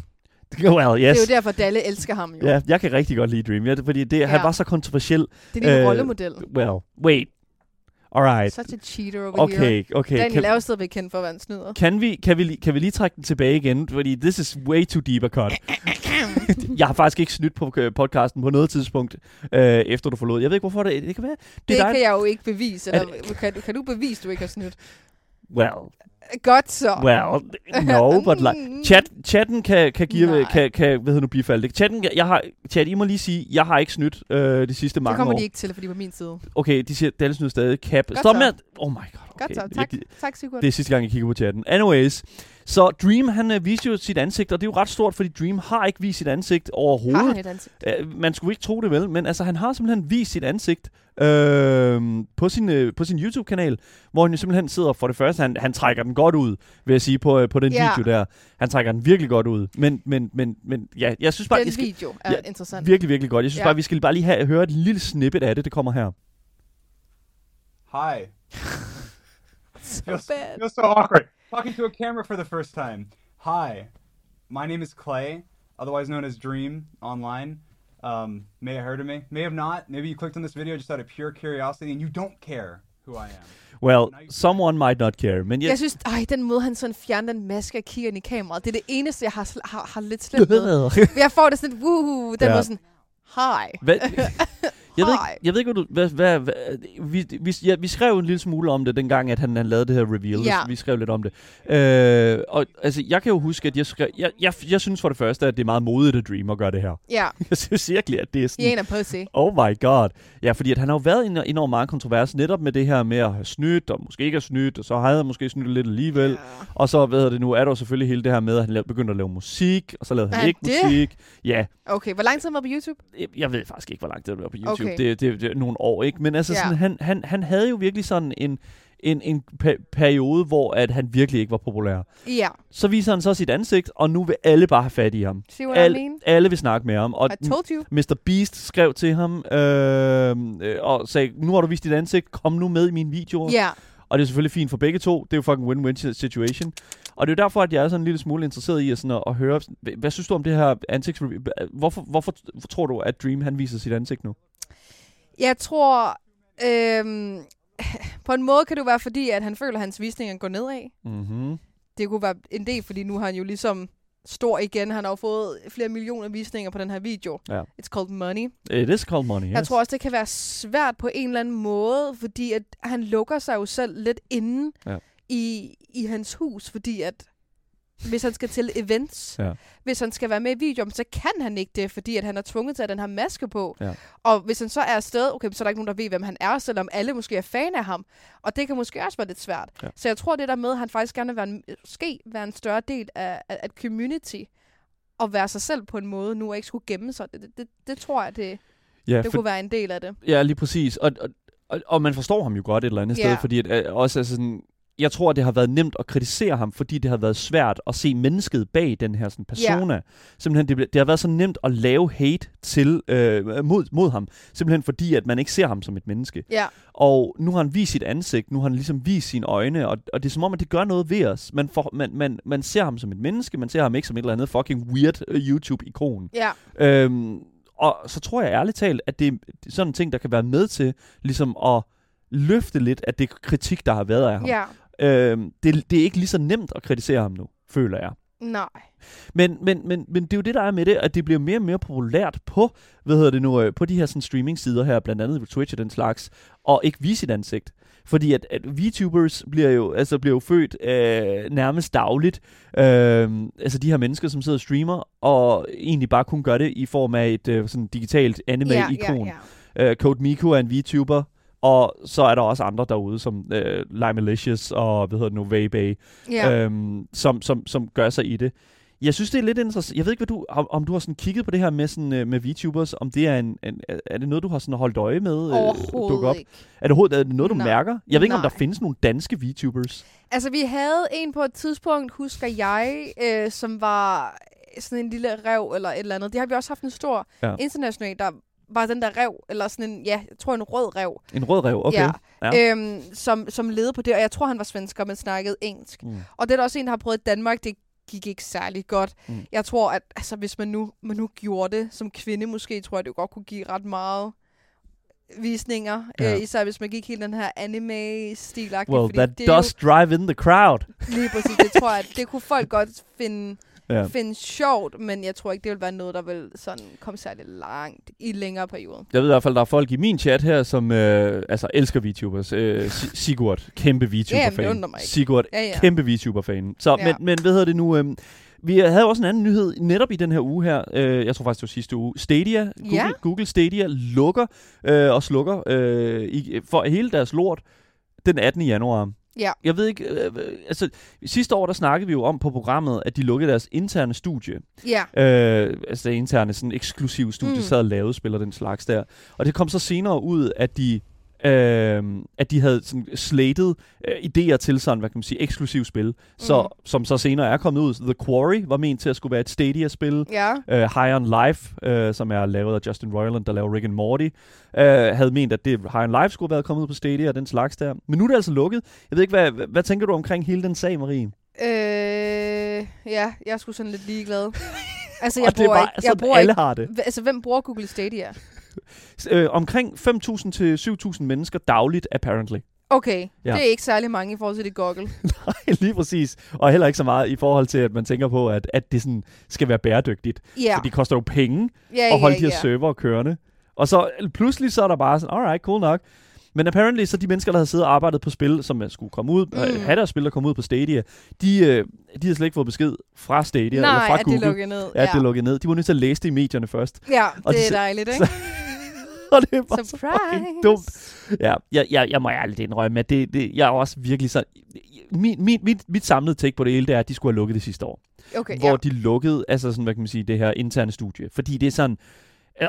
Well, yes. Det er jo derfor, Dalle elsker ham jo. Ja, jeg kan rigtig godt lide Dream, ja, fordi det, han Ja. var så kontroversiel. Det er din Øh, rollemodel. Well, wait. Alright. Such a cheater over here. Okay, okay. Daniel Kan, er jo stadigvæk kendt for at være en snyder. kan, vi, kan, vi, kan vi lige trække den tilbage igen? Fordi this is way too deep a cut. jeg har faktisk ikke snydt på øh, podcasten på noget tidspunkt, øh, efter du forlod. Jeg ved ikke, hvorfor det, det kan være. Det, Det dig. kan jeg jo ikke bevise. Er Eller, kan, kan du bevise, du ikke har snydt? Well, Godt så. well, no, but like, chat, chatten kan, kan give, Nej. kan, kan, hvad hedder nu, bifalde det. Chatten, jeg har, chat, I må lige sige, jeg har ikke snydt øh, de sidste det mange kommer år. de ikke til, fordi på min side. Okay, de siger, Dallas snyder stadig. Cap. Godt Stop så. med oh my god, okay. Godt så. Jeg Tak, gider- tak Sigurd. Det er sidste gang, jeg kigger på chatten. Anyways, så Dream, han øh, viste jo sit ansigt, og det er jo ret stort, fordi Dream har ikke vist sit ansigt Har overhovedet. han et ansigt? Uh, man skulle ikke tro det vel, men altså, han har simpelthen vist sit ansigt øh, på sin, øh, på sin YouTube-kanal, hvor han jo simpelthen sidder, for det første, han, han trækker den godt ud, vil jeg sige, på, øh, på den Ja. video der. Han trækker den virkelig godt ud. Men, men, men, men ja, jeg synes bare, Den skal, video er Ja, interessant. virkelig, virkelig godt. Jeg synes Ja. bare, vi skal bare lige have, høre et lille snippet af det. Det kommer her. Hi. so bad. feels so awkward. Talking to a camera for the first time. Hi, my name is Clay, otherwise known as Dream online. Um, may have heard of me, may have not. Maybe you clicked on this video just out of pure curiosity and you don't care who I am. Well, someone might not care, men jeg... Jeg synes, ej, den måde, han sådan fjerner den maske og kigger ind i kameraet, det er det eneste, jeg har, sl- har, har lidt slemt med. Jeg får det sådan, woohoo, den Ja. måde sådan, hi. Hvad, jeg, ved ikke, jeg ved ikke, hvad du... Hvad, hvad, hvad, vi, vi, ja, vi skrev en lille smule om det, dengang, at han, han lavede det her reveal. Ja. Vi skrev lidt om det. Øh, og altså, jeg kan jo huske, at jeg, skrev, jeg, jeg, jeg synes for det første, at det er meget modigt af Dream at gøre det her. Ja, Jeg synes virkelig, at det er sådan... Er en pussy. Oh my god. Ja, fordi at han har jo været en enormt meget kontrovers netop med det her med at have snydt, og måske ikke have snydt, og så havde han måske snydt lidt alligevel. Ja. Og så, hvad hedder det nu, er der jo selvfølgelig hele det her med, at han begyndte at lave musik, og så lavede Er han ikke det? musik. Ja, Okay, hvor lang tid han været på YouTube? jeg- jeg ved faktisk ikke, hvor langt det var på YouTube. Okay. Det, det, det er nogle år, ikke? Men altså, Ja. sådan, han, han, han havde jo virkelig sådan en, en, en pe- periode, hvor at han virkelig ikke var populær. Ja, Så viser han så sit ansigt, og nu vil alle bare have fat i ham. see what I Alle, mean? alle vil snakke med ham. Og I told you. Mr. Beast skrev til ham øh, øh, og sagde, nu har du vist dit ansigt, kom nu med i mine videoer. Ja, Og det er selvfølgelig fint for begge to. Det er jo fucking win-win situation. Og det er jo derfor, at jeg er sådan en lille smule interesseret i at, sådan at, at høre, hvad, hvad synes du om det her ansigts... Hvorfor, hvorfor tror du, at Dream han viser sit ansigt nu? Jeg tror, øhm, på en måde kan det være fordi, at han føler, at hans visninger går nedad. Mm-hmm. Det kunne være en del, fordi nu har han jo ligesom stor igen. Han har jo fået flere millioner visninger på den her video. Ja. It's called money. It is called money, yes. Jeg tror også, det kan være svært på en eller anden måde, fordi at han lukker sig jo selv lidt inde Ja. i, i hans hus, fordi at hvis han skal til events, Ja. hvis han skal være med i videoen, så kan han ikke det, fordi at han er tvunget til at den her maske på. Ja. Og hvis han så er afsted, okay, så er der ikke nogen, der ved, hvem han er, selvom alle måske er fan af ham. Og det kan måske også være lidt svært. Ja. Så jeg tror, det der med, at han faktisk gerne vil være en, måske være en større del af, af, af community, og være sig selv på en måde, nu og ikke skulle gemme sig. Det, det, det, det tror jeg, det, ja, det for, kunne være en del af det. ja, lige præcis. Og, og, og, og man forstår ham jo godt et eller andet Ja. sted, fordi at, øh, også altså sådan, jeg tror, det har været nemt at kritisere ham, fordi det har været svært at se mennesket bag den her sådan, persona. Simpelthen, det, det har været så nemt at lave hate til, øh, mod, mod ham, simpelthen fordi, at man ikke ser ham som et menneske. Ja, Og nu har han vist sit ansigt, nu har han ligesom vist sine øjne, og, og det er som om, at det gør noget ved os. Man, får, man, man, man ser ham som et menneske, man ser ham ikke som et eller andet fucking weird uh, YouTube-ikon. ja, Øhm, og så tror jeg ærligt talt, at det er sådan en ting, der kan være med til ligesom at løfte lidt af det kritik, der har været af ham. ja. Øhm, det, det er ikke lige så nemt at kritisere ham nu, føler jeg. Nej. Men, men, men, men det er jo det, der er med det, at det bliver mere og mere populært på, hvad hedder det nu, øh, på de her sådan, streaming-sider her, blandt andet på Twitch og den slags, og ikke vise sit ansigt. Fordi at, at VTubers bliver jo, altså bliver jo født øh, nærmest dagligt. Øh, altså de her mennesker, som sidder og streamer, og egentlig bare kun gør det i form af et øh, sådan digitalt anime-ikon. Ja, ja, Øh, Code Miku er en VTuber, og så er der også andre derude, som øh, Limelicious og, hvad hedder det nu, Vaybay, ja. øhm, som, som, som gør sig i det. Jeg synes, det er lidt interessant. Jeg ved ikke, hvad du, om, om du har sådan kigget på det her med, sådan, øh, med VTubers, om det er, en, en, er det noget, du har sådan holdt øje med? øh, Overhovedet op? ikke. Er det, overhovedet- er det noget, du Nej. mærker? Jeg ved ikke, om der Nej. findes nogle danske VTubers. Altså, vi havde en på et tidspunkt, husker jeg, øh, som var sådan en lille rev eller et eller andet. Det har vi også haft en stor ja. international, der var den der rev, eller sådan en, ja, jeg tror en rød rev, En rød rev, okay. Ja. Ja. øhm, som, som leder på det. Og jeg tror, han var svensker, men snakkede engelsk. Mm. Og det er der også en, der har prøvet i Danmark. Det gik ikke særlig godt. Mm. Jeg tror, at altså, hvis man nu, man nu gjorde det som kvinde, måske tror jeg, det godt kunne give ret meget visninger. Ja. Ja. Øh, især hvis man gik helt den her anime-stil. Well, that does drive in the crowd. Lige præcis, det tror jeg, det kunne folk godt finde, Ja. ja. finde sjovt, men jeg tror ikke, det vil være noget, der vil sådan komme særlig langt i længere periode. Jeg ved i hvert fald, der er folk i min chat her, som øh, altså elsker VTubers. Øh, Si- Sigurd, kæmpe VTuber-fan. ikke. Sigurd, Ja, ja. kæmpe VTuber-fan. Så, Ja. men, men hvad hedder det nu? Øh, vi havde også en anden nyhed netop i den her uge her. Øh, jeg tror faktisk, det var sidste uge. Stadia, Google, Ja. Google Stadia lukker øh, og slukker øh, i, for hele deres lort den 18. januar. Ja. Jeg ved ikke, øh, øh, altså sidste år der snakkede vi jo om på programmet, at de lukkede deres interne studie. Ja, Øh, altså det interne sådan eksklusive studie, mm. Sad og lavede spil og den slags der. Og det kom så senere ud, at de øh, at de havde sådan slated øh, idéer til sådan, hvad kan man sige, eksklusiv spil, så, Mm. som så senere er kommet ud. The Quarry var ment til at skulle være et Stadia-spil. Ja. Uh, High on Life, uh, som er lavet af Justin Roiland, der laver Rick and Morty, uh, havde ment, at det High on Life skulle have været kommet ud på Stadia og den slags der. Men nu er det altså lukket. Jeg ved ikke, hvad, hvad, hvad tænker du omkring hele den sag, Marie? Øh, ja, jeg er sgu sådan lidt ligeglad. altså, jeg er bruger bare, ikke... Jeg bruger alle ikke har det. Altså, hvem bruger Google Stadia? Uh, omkring 5.000 til 7.000 mennesker dagligt, apparently. Okay, Ja. ja. det er ikke særlig mange i forhold til det Google. Nej, lige præcis. Og heller ikke så meget i forhold til, at man tænker på, at, at det sådan skal være bæredygtigt. Ja, For det koster jo penge ja, at holde ja, de her ja. server kørende. Og så pludselig så er der bare sådan, alright, cool nok. Men apparently, så de mennesker, der havde siddet og arbejdet på spil, som øh, skulle komme ud, Mm. mm. have deres spil, der kom ud på Stadia, de, øh, de havde slet ikke fået besked fra Stadia eller Nej, fra at Google. det lukker ned. Ja, at det lukkede ned. De var nødt til at læse det i medierne først. Ja, Og det de er så- dejligt, så- ikke? og det er bare så Surprise! fucking dumt. Ja, jeg, jeg, jeg må ærligt indrømme, at det, det, jeg er også virkelig så... Min, min, mit, mit samlede take på det hele, det er, at de skulle have lukket det sidste år. Okay, hvor ja. de lukkede, altså sådan, hvad kan man sige, det her interne studie. Fordi det er sådan,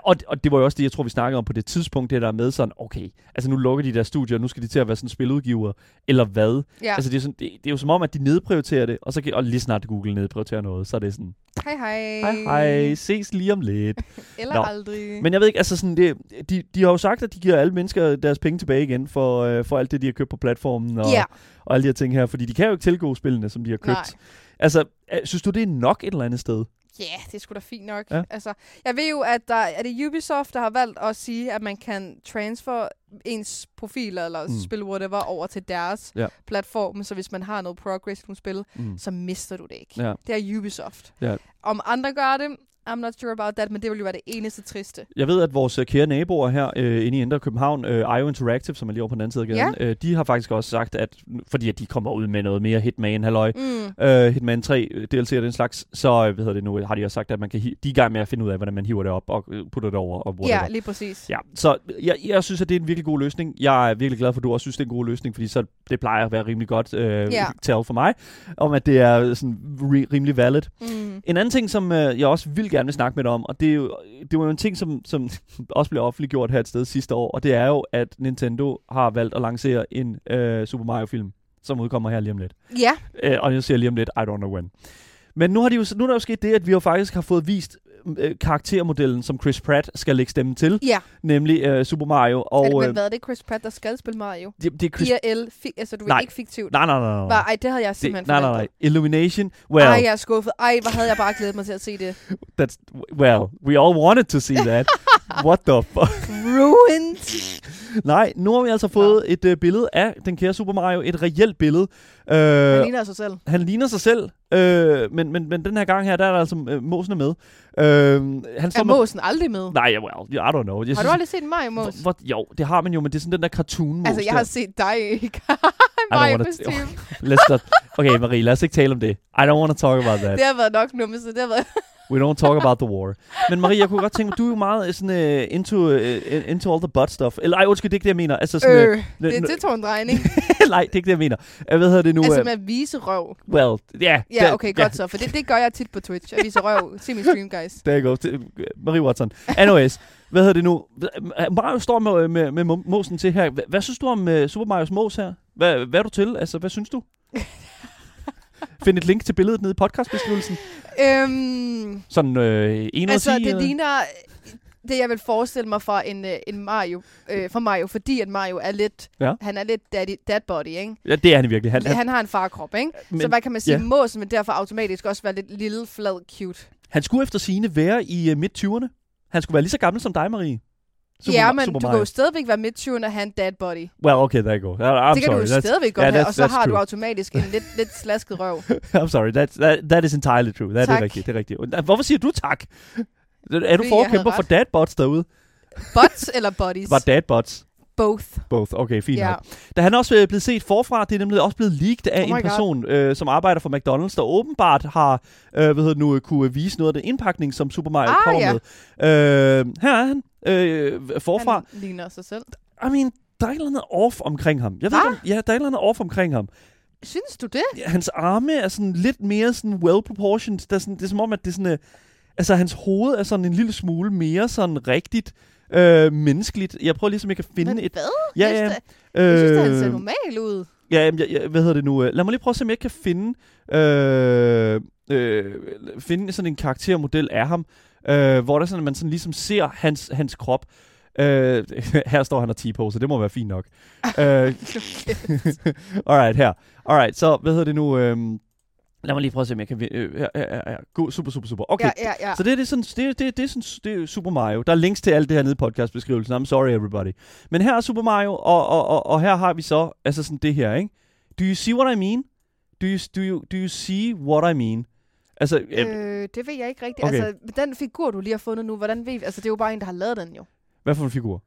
og, og det var jo også det, jeg tror, vi snakkede om på det tidspunkt, det der med sådan, okay, altså nu lukker de der studier, nu skal de til at være sådan spiludgiver, eller hvad? ja. Altså det er, sådan, det, det er jo som om, at de nedprioriterer det, og, så, kan- og lige snart Google nedprioriterer noget, så er det sådan, Hej, hej. hej hej, ses lige om lidt. Eller Nå. aldrig. Men jeg ved ikke, altså sådan, det, de, de har jo sagt, at de giver alle mennesker deres penge tilbage igen, for, øh, for alt det, de har købt på platformen, og, Ja, og alle de her ting her, fordi de kan jo ikke tilgå spillene, som de har købt. nej. Altså, øh, synes du, det er nok et eller andet sted? Ja, yeah, det er sgu da fint nok. Ja. Altså, jeg ved jo, at der er det Ubisoft, der har valgt at sige, at man kan transfer ens profiler eller mm. spil whatever over til deres Ja. platform. Så hvis man har noget progress i nogle spil, Mm. så mister du det ikke. Ja. Det er Ubisoft. Ja. Om andre gør det, I'm not sure about that, men det vil jo være det eneste triste. Jeg ved, at vores øh, kære naboer her øh, inde i Indre København, øh, IO Interactive, som er lige over på den anden side af gaden, øh, de har faktisk også sagt, at fordi at de kommer ud med noget mere Hitman, halløj, Mm. øh, Hitman 3 øh, DLC og den slags, så øh, hvad hedder det nu, har de også sagt, at man kan de er i gang med at finde ud af, hvordan man hiver det op og putter det over og. Ja, lige præcis. Ja, så jeg, jeg synes, at det er en virkelig god løsning. Jeg er virkelig glad for, at du også synes, det er en god løsning, fordi så det plejer at være rimelig godt øh, Ja. tal for mig, om at det er sådan ri- rimelig valid. Mm. En anden ting, som øh, jeg også vil gerne vil snakke med dig om, og det, er jo, det var jo en ting, som, som også blev offentliggjort her et sted sidste år, og det er jo, at Nintendo har valgt at lancere en øh, Super Mario-film, som udkommer her lige om lidt. Ja, Øh, og jeg siger lige om lidt, I don't know when. Men nu, har de jo, nu er der jo sket det, at vi jo faktisk har fået vist øh, karaktermodellen, som Chris Pratt skal lægge stemme til, ja. nemlig øh, Super Mario. Og, Og, men øh, hvad er det Chris Pratt, der skal spille Mario? det, det er Chris... IRL, fi- altså du Nej. er ikke fiktivt. Nej, nej, nej, nej. Var, ej, det havde jeg Det, simpelthen nej, nej, nej. forventet. Illumination. Well, Ej, jeg er skuffet. Ej, hvor havde jeg bare glædet mig til at se det. that's, well, we all wanted to see that. What the fuck? Ruined. Nej, nu har vi altså fået et øh, billede af den kære Super Mario. Et reelt billede. Øh, Han ligner sig selv. han ligner sig selv, øh, men, men, men den her gang her, der er der altså øh, måsene med. Øh, han står Er med... måsen aldrig med? Nej, ja, well, I don't know. Jeg Har du aldrig set en Mario-mås? hvor, jo, det har man jo, men det er sådan den der cartoon Altså, jeg har set dig i wanna- Mario-kostyme. Let's not... Okay, Marie, lad os ikke tale om det. I don't want to talk about that. Det har været nok nummer, så det har været... We don't talk about the war. Men Marie, jeg kunne godt tænke mig, du er jo meget øh, sådan, uh, into, uh, into all the butt stuff. Eller ej, undskyld, det er ikke det, jeg mener. Altså sådan, øh, Øh, det, det tog en drejning. nej, det er ikke det, jeg mener. Uh, hvad hedder det nu? altså med at vise røv. well, yeah. Ja, der- okay, godt så. For det, det gør jeg tit på Twitch. At vise røv. Se min stream, guys. Der you go. Marie Watson. Anyways, hvad hedder det nu? Mario står med, med, med mo- måsen til her. Hvad, hvad synes du om uh, Super Marios mås her? Hvad, hvad er du til? Altså, hvad synes du? Find et link til billedet nede i podcastbeskrivelsen. Øhm, Sådan øh, en altså, det eller? ligner det, jeg vil forestille mig fra en, øh, en Mario, øh, fra Mario, fordi at Mario er lidt, Ja. han er lidt daddy, dad body, ikke? Ja, det er han virkelig. Han, Han, han, har en farkrop, ikke? Men- så hvad kan man sige? ja. Måsen vil derfor automatisk også være lidt lille, flad, cute. han skulle efter sine være i uh, midt-20'erne. Han skulle være lige så gammel som dig, Marie. Super, ja, men Super du Mario. kan jo stadigvæk være midt og have en dad body. Well, okay, there you go. I'm det kan sorry. du jo that's, stadigvæk godt yeah, have, og så har du true. automatisk en lidt, lidt slasket røv. I'm sorry. That's, that, that is entirely true. That Tak. er rigtigt. Det er rigtigt. Og Hvorfor siger du tak? Er du forkæmper for dadbots derude? Butts eller bodies? Var dadbots? Both. Both. Okay, fint nok. Da han også er blevet set forfra, det er nemlig også blevet leaked af Oh en God. person, øh, som arbejder for McDonald's, der åbenbart har øh, hvad hedder nu, kunne vise noget af den indpakning, som Super Mario Ah, kommer ja. med. Øh, her er han. Øh, forfra. Han ligner sig selv. I mean, der er et eller andet off omkring ham. Jeg ved, ikke, om, ja, der er et eller andet off omkring ham. Synes du det? Hans arme er sådan lidt mere sådan well proportioned. Der er sådan, det er som om, at det er sådan... Øh, altså, hans hoved er sådan en lille smule mere sådan rigtigt. øh, menneskeligt. Jeg prøver ligesom, jeg kan finde Men et... hvad? Ja, jeg ja. synes, da- jeg synes, han ser øh, normal ud. Ja, jamen, jeg, jeg, hvad hedder det nu? øh, Lad mig lige prøve at se, om jeg kan finde, øh, øh, finde sådan en karaktermodel af ham, øh, hvor der sådan, at man sådan ligesom ser hans, hans krop. Øh, her står han og t-poser, det må være fint nok. øh, alright, her. Alright, så hvad hedder det nu? Øh, lad mig lige prøve at se, om jeg kan... vi- Øh, her, her. God, super, super, super. Okay, Ja, ja, ja. så det, er det, er sådan, det, er- det, det, er sådan, det er Super Mario. Der er links til alt det her nede i podcastbeskrivelsen. I'm sorry, everybody. Men her er Super Mario, og, og, og, og her har vi så altså sådan det her, ikke? Do you see what I mean? Do you, do you, do you see what I mean? Altså, øh, det ved jeg ikke rigtigt. Okay. Altså, den figur, du lige har fundet nu, hvordan ved vi? Altså, det er jo bare en, der har lavet den jo. hvad for en figur?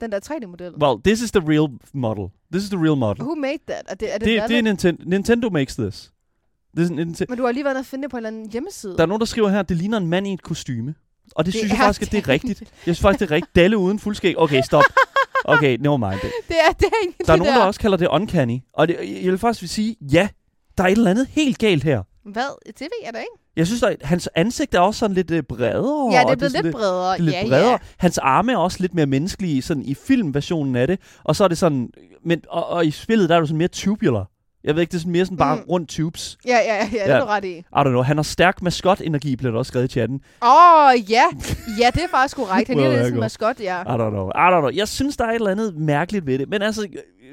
Den der 3D-model. Well, this is the real model. This is the real model. Who made that? Er det, er det, Det, det er? Nintendo. Nintendo makes this. Det er, Nintendo. Men du har lige været og finde det på en eller anden hjemmeside. Der er nogen, der skriver her, at det ligner en mand i et kostyme. Og det, Det synes jeg faktisk, at det er rigtigt. Jeg synes faktisk, det er rigtigt. Dalle uden fuldskæg. Okay, stop. Okay, never mind. Det, Det er, det egentlig Der er nogen, der også kalder det uncanny. Og det, jeg vil faktisk sige, ja, der er et eller andet helt galt her. Hvad? Det ved jeg da ikke. Jeg synes, at hans ansigt er også sådan lidt øh, bredere. Ja, det er blevet sådan lidt bredere. Det er lidt ja, bredere. ja. Hans arme er også lidt mere menneskelige sådan i filmversionen af det. Og så er det sådan... Men, og, og i spillet, der er du sådan mere tubular. Jeg ved ikke, det er sådan mere sådan bare Mm. rundt tubes. Ja, ja, ja, det Ja. er du ret i. I don't know. Han har stærk maskot-energi, bliver der også skrevet i chatten. Åh, oh, ja. Ja, det er faktisk korrekt. Han Well, er lidt sådan maskot, ja. I don't know. I don't know. Jeg synes, der er et eller andet mærkeligt ved det. Men altså,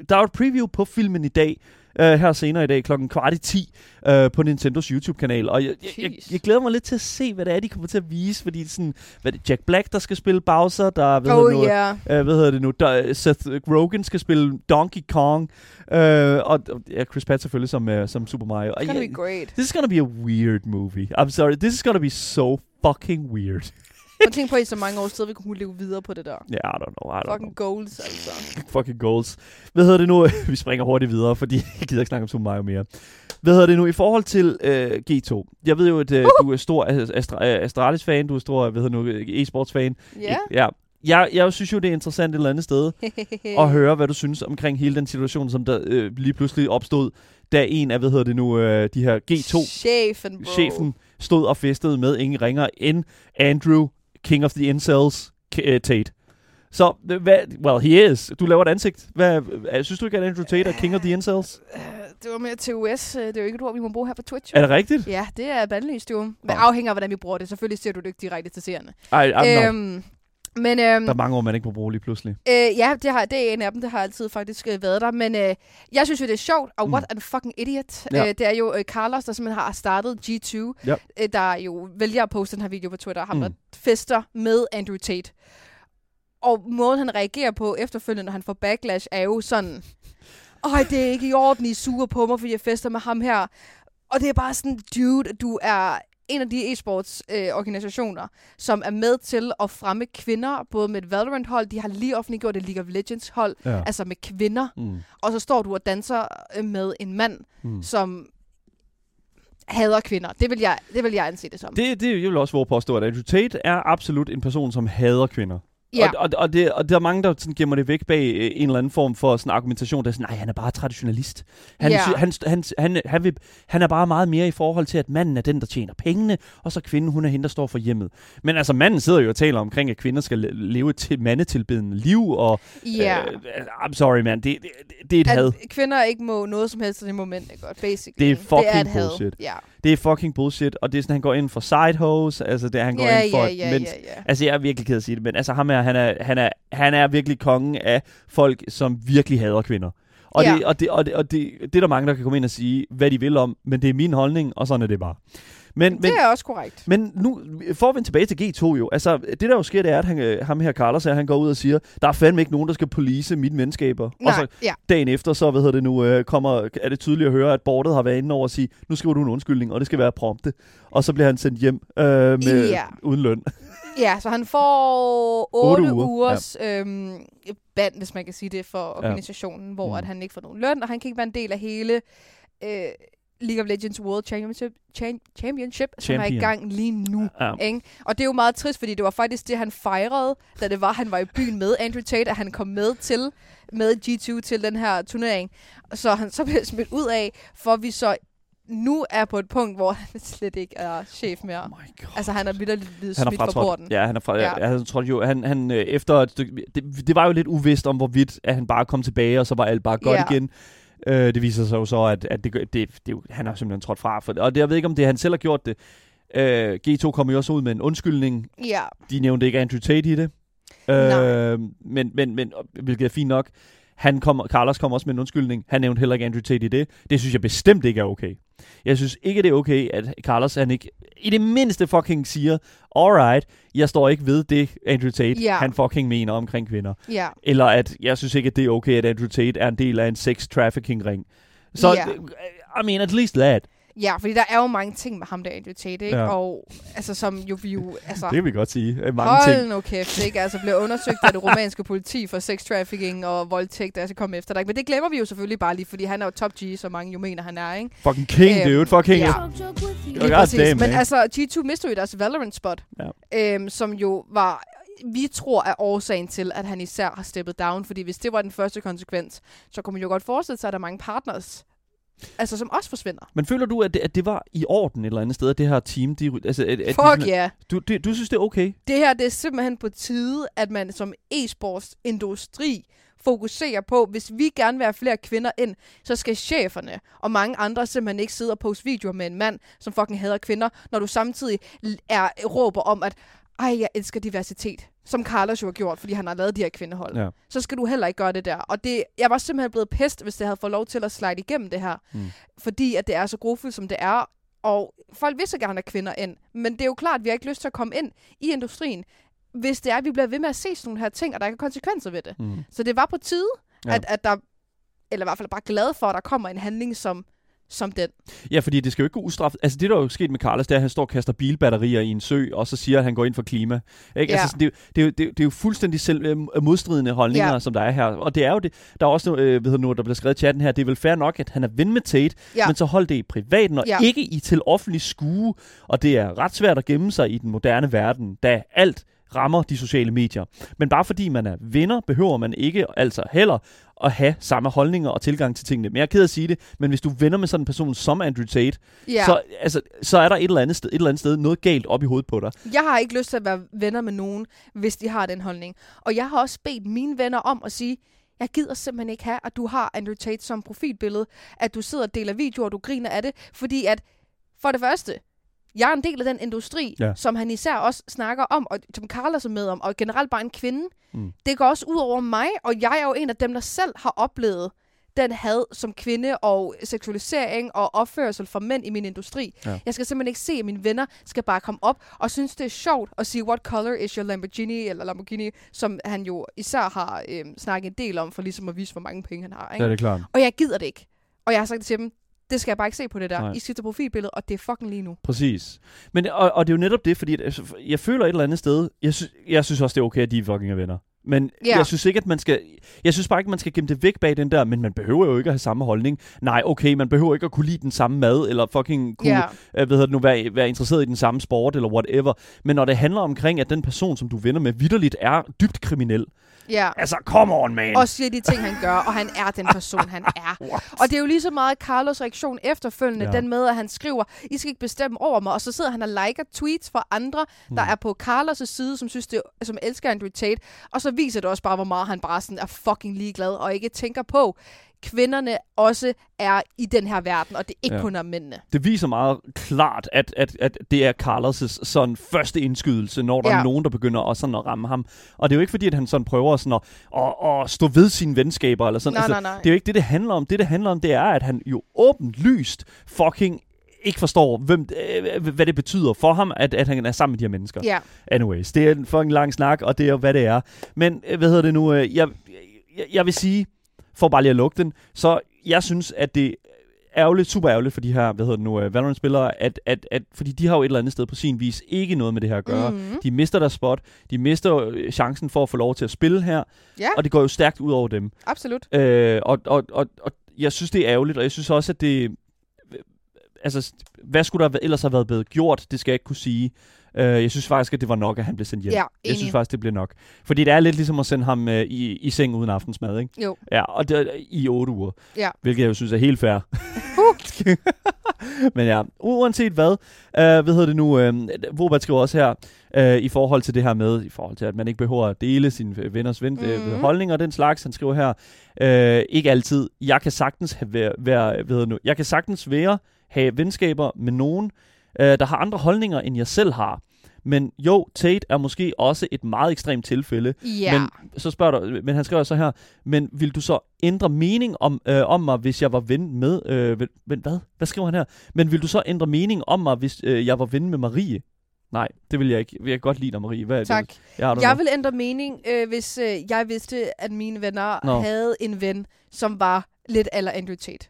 der er jo et preview på filmen i dag. Uh, her senere i dag klokken kvart i 10 uh, på Nintendos YouTube-kanal. Og jeg, jeg, jeg, jeg, glæder mig lidt til at se, hvad det er, de kommer til at vise. Fordi det er sådan, hvad det Jack Black, der skal spille Bowser. Der er, hvad hedder Oh, det nu, uh, hvad hedder det nu? Der, Seth Rogen skal spille Donkey Kong. Uh, og ja, Chris Pratt selvfølgelig som, uh, som Super Mario. It's gonna be great. This is gonna be a weird movie. I'm sorry. This is gonna be so fucking weird. Og tænk på, at i så mange år stadigvæk kunne leve videre på det der. Yeah, I don't know. I don't know. Fucking goals, altså. fucking goals. Hvad hedder det nu? Vi springer hurtigt videre, fordi jeg gider ikke snakke om Super Mario mere. Hvad hedder det nu? I forhold til øh, G2. Jeg ved jo, at øh, du er stor Astra- øh, Astralis-fan. Du er stor hvad hedder nu, e-sports-fan. Ja. ja. Jeg, jeg synes jo, det er interessant et eller andet sted at høre, hvad du synes omkring hele den situation, som der øh, lige pludselig opstod, da en af, hvad hedder det nu, øh, de her G2 Chefen, bro. chefen stod og festede med ingen ringer end Andrew, King of the Incels, uh, Tate. Så, øh, hvad, well, he is. Du laver et ansigt. Hvad, øh, synes du ikke, at Andrew Tate er King of the Incels? Øh, Det var mere TOS. øh, Det er jo ikke et ord, vi må bruge her på Twitch. Er det rigtigt? Ja, det er bandlyst jo. Men afhænger af, hvordan vi bruger det. Selvfølgelig ser du det ikke direkte til seerne. Ej, ej, no. Men øhm, Der er mange ord, man ikke må bruge lige pludselig. øh, ja, det, har, det er en af dem. Det har altid faktisk øh, været der. Men øh, jeg synes jo, det er sjovt. Og Mm. what a fucking idiot. Ja. Øh, det er jo øh, Carlos, der simpelthen har startet G2. Ja. Øh, der jo vælger at poste den her video på Twitter. Ham, Mm. der fester med Andrew Tate. Og måden, han reagerer på efterfølgende, når han får backlash, er jo sådan... Ej, det er ikke i orden, I er sure på mig, fordi jeg fester med ham her. Og det er bare sådan, dude, du er en af de e-sports øh, organisationer, som er med til at fremme kvinder, både med et Valorant-hold, de har lige offentliggjort et League of Legends-hold, Ja. altså med kvinder, Mm. og så står du og danser øh, med en mand, Mm. som hader kvinder. Det vil jeg, det vil jeg anse det som. Det, det, jeg vil også våge påstå, at Andrew Tate er absolut en person, som hader kvinder. Ja. Og, og, og, det, og der er mange, der sådan gemmer det væk bag øh, en eller anden form for sådan argumentation, der er sådan, nej, han er bare traditionalist. Han, Ja. han, han, han, han, vil, han er bare meget mere i forhold til, at manden er den, der tjener pengene, og så kvinden, hun er hende, der står for hjemmet. Men altså, manden sidder jo og taler omkring, at kvinder skal le- leve et til mandetilbedende liv, og ja. øh, I'm sorry, man, det, det, det er et had. At kvinder ikke må noget som helst i det moment, ikke godt, basically. Det er det er fucking et had. bullshit. Ja, Det er fucking bullshit, og det er sådan, han går ind for side hose, altså det, han går ja, ind for et ja, mens, ja, ja. Altså, jeg er virkelig ked af at sige det, men altså, ham er, han, er, han, er, han er virkelig kongen af folk, som virkelig hader kvinder. Og, Ja. det, og, det, og, det, og det, det er der mange, der kan komme ind og sige, hvad de vil om, men det er min holdning, og sådan er det bare. Men, men, Det er også korrekt. men nu får vi tilbage til G2 jo. Altså, det der jo sker, det er, at han, øh, ham her, Carlos, her, han går ud og siger, der er fandme ikke nogen, der skal police mine venskaber. Og Nej, så ja. dagen efter, så hvad hedder det nu, øh, kommer, er det tydeligt at høre, at bordet har været inde over at sige, nu skriver du en undskyldning, og det skal være prompte. Og så bliver han sendt hjem øh, med, Ja. uden løn. Ja, så han får 8, Otte uger, ugers ja. øhm, band, hvis man kan sige det, for organisationen, ja. hvor Mm. at han ikke får nogen løn, og han kan ikke være en del af hele øh, League of Legends World Championship, Championship som er i Champion. gang lige nu. Ja. Ikke? Og det er jo meget trist, fordi det var faktisk det, han fejrede, da det var, han var i byen med Andrew Tate, at han kom med til med G2 til den her turnering. Så han så blev smidt ud af, for vi så nu er på et punkt, hvor han slet ikke er chef mere. Oh. Altså, han er vildt blevet han smidt fra porten. Ja, han er fra, ja. Ja. jeg tror jo, han, han øh, efter et stykke, det, det var jo lidt uvist om, hvorvidt at han bare kom tilbage, og så var alt bare godt Ja. igen. Øh, det viser sig jo så, at, at det, det, det, jo- han har simpelthen trådt fra. For, og det, jeg ved ikke, om det han selv har gjort det. Øh, G2 kommer jo også ud med en undskyldning. Ja, De nævnte ikke Andrew Tate i det. Øh, men, men, men, hvilket er fint nok. Han kom, Carlos kom også med en undskyldning. Han nævnte heller ikke Andrew Tate i det. Det synes jeg bestemt ikke er okay. Jeg synes ikke, det er okay, at Carlos han ikke i det mindste fucking siger, alright, jeg står ikke ved det, Andrew Tate, Ja. han fucking mener omkring kvinder. ja. Eller at jeg synes ikke, at det er okay, at Andrew Tate er en del af en sex trafficking ring. Så, Ja. I mean, at least that. Ja, fordi der er jo mange ting med ham der, Andrew Tate, ikke? Ja. Og altså, som jo vi jo, altså... Det vil vi godt sige. Øh, Mange Hold ting. nu kæft, ikke? Altså bliver undersøgt af det romanske politi for sex trafficking og voldtægt, skal komme efter dig. Men det glemmer vi jo selvfølgelig bare lige, fordi han er jo top G, som mange jo mener, han er, ikke? Fucking king, Øhm, dude. Fucking ja. Lige præcis. damn, Men altså, G2 mister jo deres Valorant spot, Ja. øhm, som jo var vi tror er årsagen til, at han især har steppet down, fordi hvis det var den første konsekvens, så kunne man jo godt forestille sig, at der er mange partners, altså som også forsvinder. Men føler du, at det, at det var i orden et eller andet sted, at det her team, de, altså, at, at Fuck ja. Yeah. Du, det, du synes, det er okay? Det her, det er simpelthen på tide, at man som e-sports industri fokuserer på, hvis vi gerne vil have flere kvinder ind, så skal cheferne og mange andre simpelthen ikke sidde og poste videoer med en mand, som fucking hader kvinder, når du samtidig er råber om, at ej, jeg elsker diversitet, som Carlos jo har gjort, fordi han har lavet de her kvindehold. Ja. Så skal du heller ikke gøre det der. Og det, jeg var simpelthen blevet pest, hvis det havde fået lov til at slide igennem det her. Mm. Fordi at det er så grofuldt, som det er. Og folk vil så gerne have kvinder ind. Men det er jo klart, at vi har ikke lyst til at komme ind i industrien, hvis det er, at vi bliver ved med at se sådan nogle her ting, og der er konsekvenser ved det. Mm. Så det var på tide, ja. at, at der, eller i hvert fald bare glad for, at der kommer en handling som, som den. Ja, fordi det skal jo ikke gå ustraffet. Altså det, der er jo sket med Carlos, det er, at han står og kaster bilbatterier i en sø, og så siger, at han går ind for klima. Ikke? Ja. Altså, det, er jo- det, det, det er jo fuldstændig selv, øh, modstridende holdninger, Ja. som der er her. Og det er jo det. Der er også, øh, ved nu, der bliver skrevet i chatten her, det er vel fair nok, at han er ven med Tate, Ja. men så hold det i privaten, og Ja. ikke i til offentlig skue. Og det er ret svært at gemme sig i den moderne verden, da alt rammer de sociale medier. Men bare fordi man er venner, behøver man ikke altså heller at have samme holdninger og tilgang til tingene. Men jeg er ked af at sige det, men hvis du er venner med sådan en person som Andrew Tate, Ja. så, altså, så er der et eller, andet sted, et eller andet sted noget galt op i hovedet på dig. Jeg har ikke lyst til at være venner med nogen, hvis de har den holdning. Og jeg har også bedt mine venner om at sige, jeg gider simpelthen ikke have, at du har Andrew Tate som profilbillede, at du sidder og deler videoer, og du griner af det, fordi at, for det første, jeg er en del af den industri, Ja. ja. som han især også snakker om, og som Carlos er med om, og generelt bare en kvinde. Mm. Det går også ud over mig, og jeg er jo en af dem, der selv har oplevet den had som kvinde og seksualisering og opførsel for mænd i min industri. Ja. Jeg skal simpelthen ikke se, at mine venner skal bare komme op og synes, det er sjovt at sige, what color is your Lamborghini, eller Lamborghini, som han jo især har øh, snakket en del om, for ligesom at vise, hvor mange penge han har. Ikke? det klart. Og jeg gider det ikke. Og jeg har sagt til dem, det skal jeg bare ikke se på det der. Nej. I skifter profilbillede, og det er fucking lige nu. Præcis. Men, og, og det er jo netop det, fordi altså, jeg føler et eller andet sted, jeg, sy- jeg synes også, det er okay, at de fucking er venner. Men Ja. jeg synes ikke, at man skal... Jeg synes bare ikke, man skal gemme det væk bag den der, men man behøver jo ikke at have samme holdning. Nej, okay, man behøver ikke at kunne lide den samme mad, eller fucking kunne Ja. øh, hvad det nu, være, være interesseret i den samme sport, eller whatever. Men når det handler omkring, at den person, som du er venner med, vidderligt er dybt kriminel. Ja. Altså, come on, man! Og siger de ting, han gør, og han er den person, han er. Og det er jo lige så meget Carlos reaktion efterfølgende, Ja. den med, at han skriver, I skal ikke bestemme over mig, og så sidder han og liker tweets fra andre, der er på Carlos' side, som synes det, som elsker Andrew Tate, og så viser det også bare, hvor meget han bare sådan er fucking ligeglad, og ikke tænker på, kvinderne også er i den her verden, og det er ikke Ja. kun er mændene. det viser meget klart, at, at, at det er Carlos' sådan første indskydelse, når der ja. Er nogen, der begynder at, sådan at ramme ham. Og det er jo ikke fordi, at han sådan prøver sådan at, at, at stå ved sine venskaber. Eller sådan. Nej, altså, nej, nej. Det er jo ikke det, det handler om. Det, det handler om, det er, at han jo åbenlyst fucking ikke forstår, hvem, øh, hvad det betyder for ham, at, at han er sammen med de her mennesker. Ja, Anyways, det er en fucking lang snak, og det er hvad det er. Men, øh, hvad hedder det nu? øh, Jeg, jeg, jeg vil sige, for bare lige at lukke den, så jeg synes, at det er ærgerligt, super ærgerligt for de her, hvad hedder det nu, øh, Valorant-spillere, at, at, at, fordi de har jo et eller andet sted på sin vis ikke noget med det her at gøre. Mhm. De mister deres spot, de mister øh, chancen for at få lov til at spille her, ja og det går jo stærkt ud over dem. absolut. Øh, og, og, og, og jeg synes, det er ærgerligt, og jeg synes også, at det... Altså, hvad skulle der ellers have været blevet gjort? Det skal jeg ikke kunne sige. Øh, jeg synes faktisk, at det var nok, at han blev sendt hjem. Ja, jeg synes faktisk, det blev nok. Fordi det er lidt ligesom at sende ham øh, i, i seng uden aftensmad, ikke? Jo. Ja, og det, i otte uger. Ja. Hvilket jeg jo synes er helt fair. Uh, Men ja, uanset hvad, øh, hvad hedder det nu, øh, Robert skriver også her, øh, i forhold til det her med, i forhold til at man ikke behøver at dele sine venners ven, mm. Mhm. holdninger og den slags, han skriver her, øh, ikke altid, jeg kan sagtens have, være, være, det nu, jeg kan sagtens være, have venskaber med nogen, øh, der har andre holdninger, end jeg selv har. Men jo, Tate er måske også et meget ekstremt tilfælde. Ja. Men så spørger du, men han skriver så her, men vil du så ændre mening om, øh, om mig, hvis jeg var ven med, øh, ven, hvad? Hvad skriver han her? Men vil du så ændre mening om mig, hvis øh, jeg var ven med Marie? Nej, det vil jeg ikke. Jeg kan godt lide dig, Marie. Hvad er Tak. Det? Ja, Jeg vil ændre mening, øh, hvis øh, jeg vidste, at mine venner Nå. havde en ven, som var lidt eller Andrew Tate.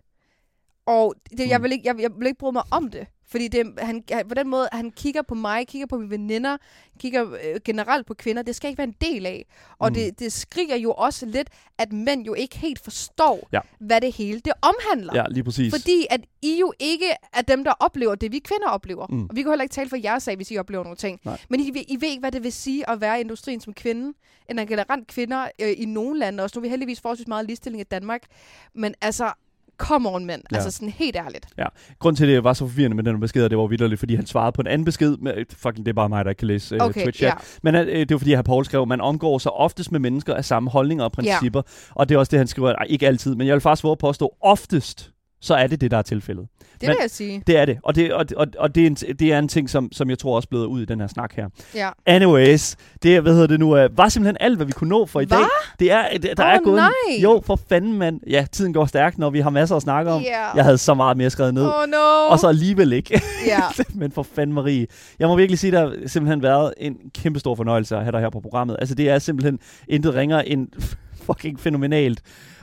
Og det, jeg, Mm. vil ikke, jeg, jeg vil ikke bryde mig om det. Fordi det, han, han- på den måde, han kigger på mig, kigger på mine veninder, kigger øh, generelt på kvinder. Det skal ikke være en del af. Og Mm. det, det skriger jo også lidt, at mænd jo ikke helt forstår, Ja. hvad det hele det omhandler. Ja, lige præcis. Fordi at I jo ikke er dem, der oplever det, vi kvinder oplever. Mm. Og vi kan heller ikke tale for jeres sag, hvis I oplever nogle ting. Nej. Men I, I ved ikke, hvad det vil sige at være i industrien som kvinde. End generelt kvinder øh, i nogle lande. Også nu er vi heldigvis forholdsvis meget ligestilling i Danmark. Men altså, come on, mænd. Ja. Ja. Altså sådan helt ærligt. Grunden til, at det var så forvirrende med den besked, det var vidderligt, fordi han svarede på en anden besked. Med, fucking, det er bare mig, der ikke kan læse uh, Okay, Twitch. ja. Men uh, det var fordi, at Paul skrev, man omgår sig oftest med mennesker af samme holdninger og principper. Og det er også det, han skriver. Ej, ikke altid, men jeg vil faktisk våge at påstå, oftest, så er det det, der er tilfældet. Det Men- vil jeg sige. Det er det. Og det, og, og, og det, er, en, det er en ting, som, som jeg tror også er blevet ud i den her snak her. Ja. Anyways, det hvad hedder det nu, uh, var simpelthen alt, hvad vi kunne nå for i Hva? dag. Det er, det, der Åh, er gået nej. Jo, for fanden, mand. Ja, tiden går stærkt, når vi har masser at snakke om. Ja. Jeg havde så meget mere skrevet ned. Oh no. Og så alligevel ikke. Ja. Men for fanden, Marie. Jeg må virkelig sige, det har simpelthen været en kæmpe stor fornøjelse at have dig her på programmet. Altså, det er simpelthen intet ringer end fucking fænomenalt.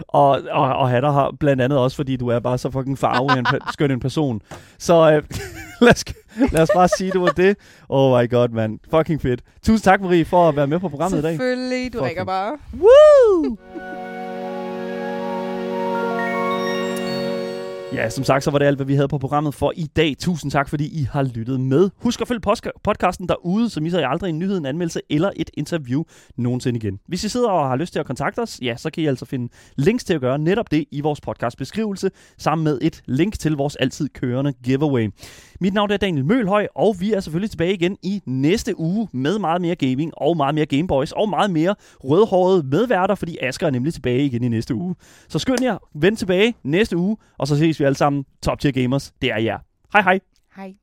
Og, og, og have dig her, blandt andet også, fordi du er bare så fucking farve en skøn en person. Så øh, lad, os, lad os bare sige, det var det. Oh my god, man. Fucking fedt. Tusind tak, Marie, for at være med på programmet i dag. Selvfølgelig. Du Fucking- ringer bare. Woo! Ja, som sagt, så var det alt, hvad vi havde på programmet for i dag. Tusind tak, fordi I har lyttet med. Husk at følge podcasten derude, så misser I aldrig en nyhed, en anmeldelse eller et interview nogensinde igen. Hvis I sidder og har lyst til at kontakte os, ja, så kan I altså finde links til at gøre netop det i vores podcast beskrivelse, sammen med et link til vores altid kørende giveaway. Mit navn er Daniel Mølhøj, og vi er selvfølgelig tilbage igen i næste uge med meget mere gaming og meget mere Gameboys og meget mere rødhårede medværter, fordi Asger er nemlig tilbage igen i næste uge. Så skynd jer, vend tilbage næste uge, og så ses vi alle sammen. Top tier gamers, det er jer. Hej hej. Hej.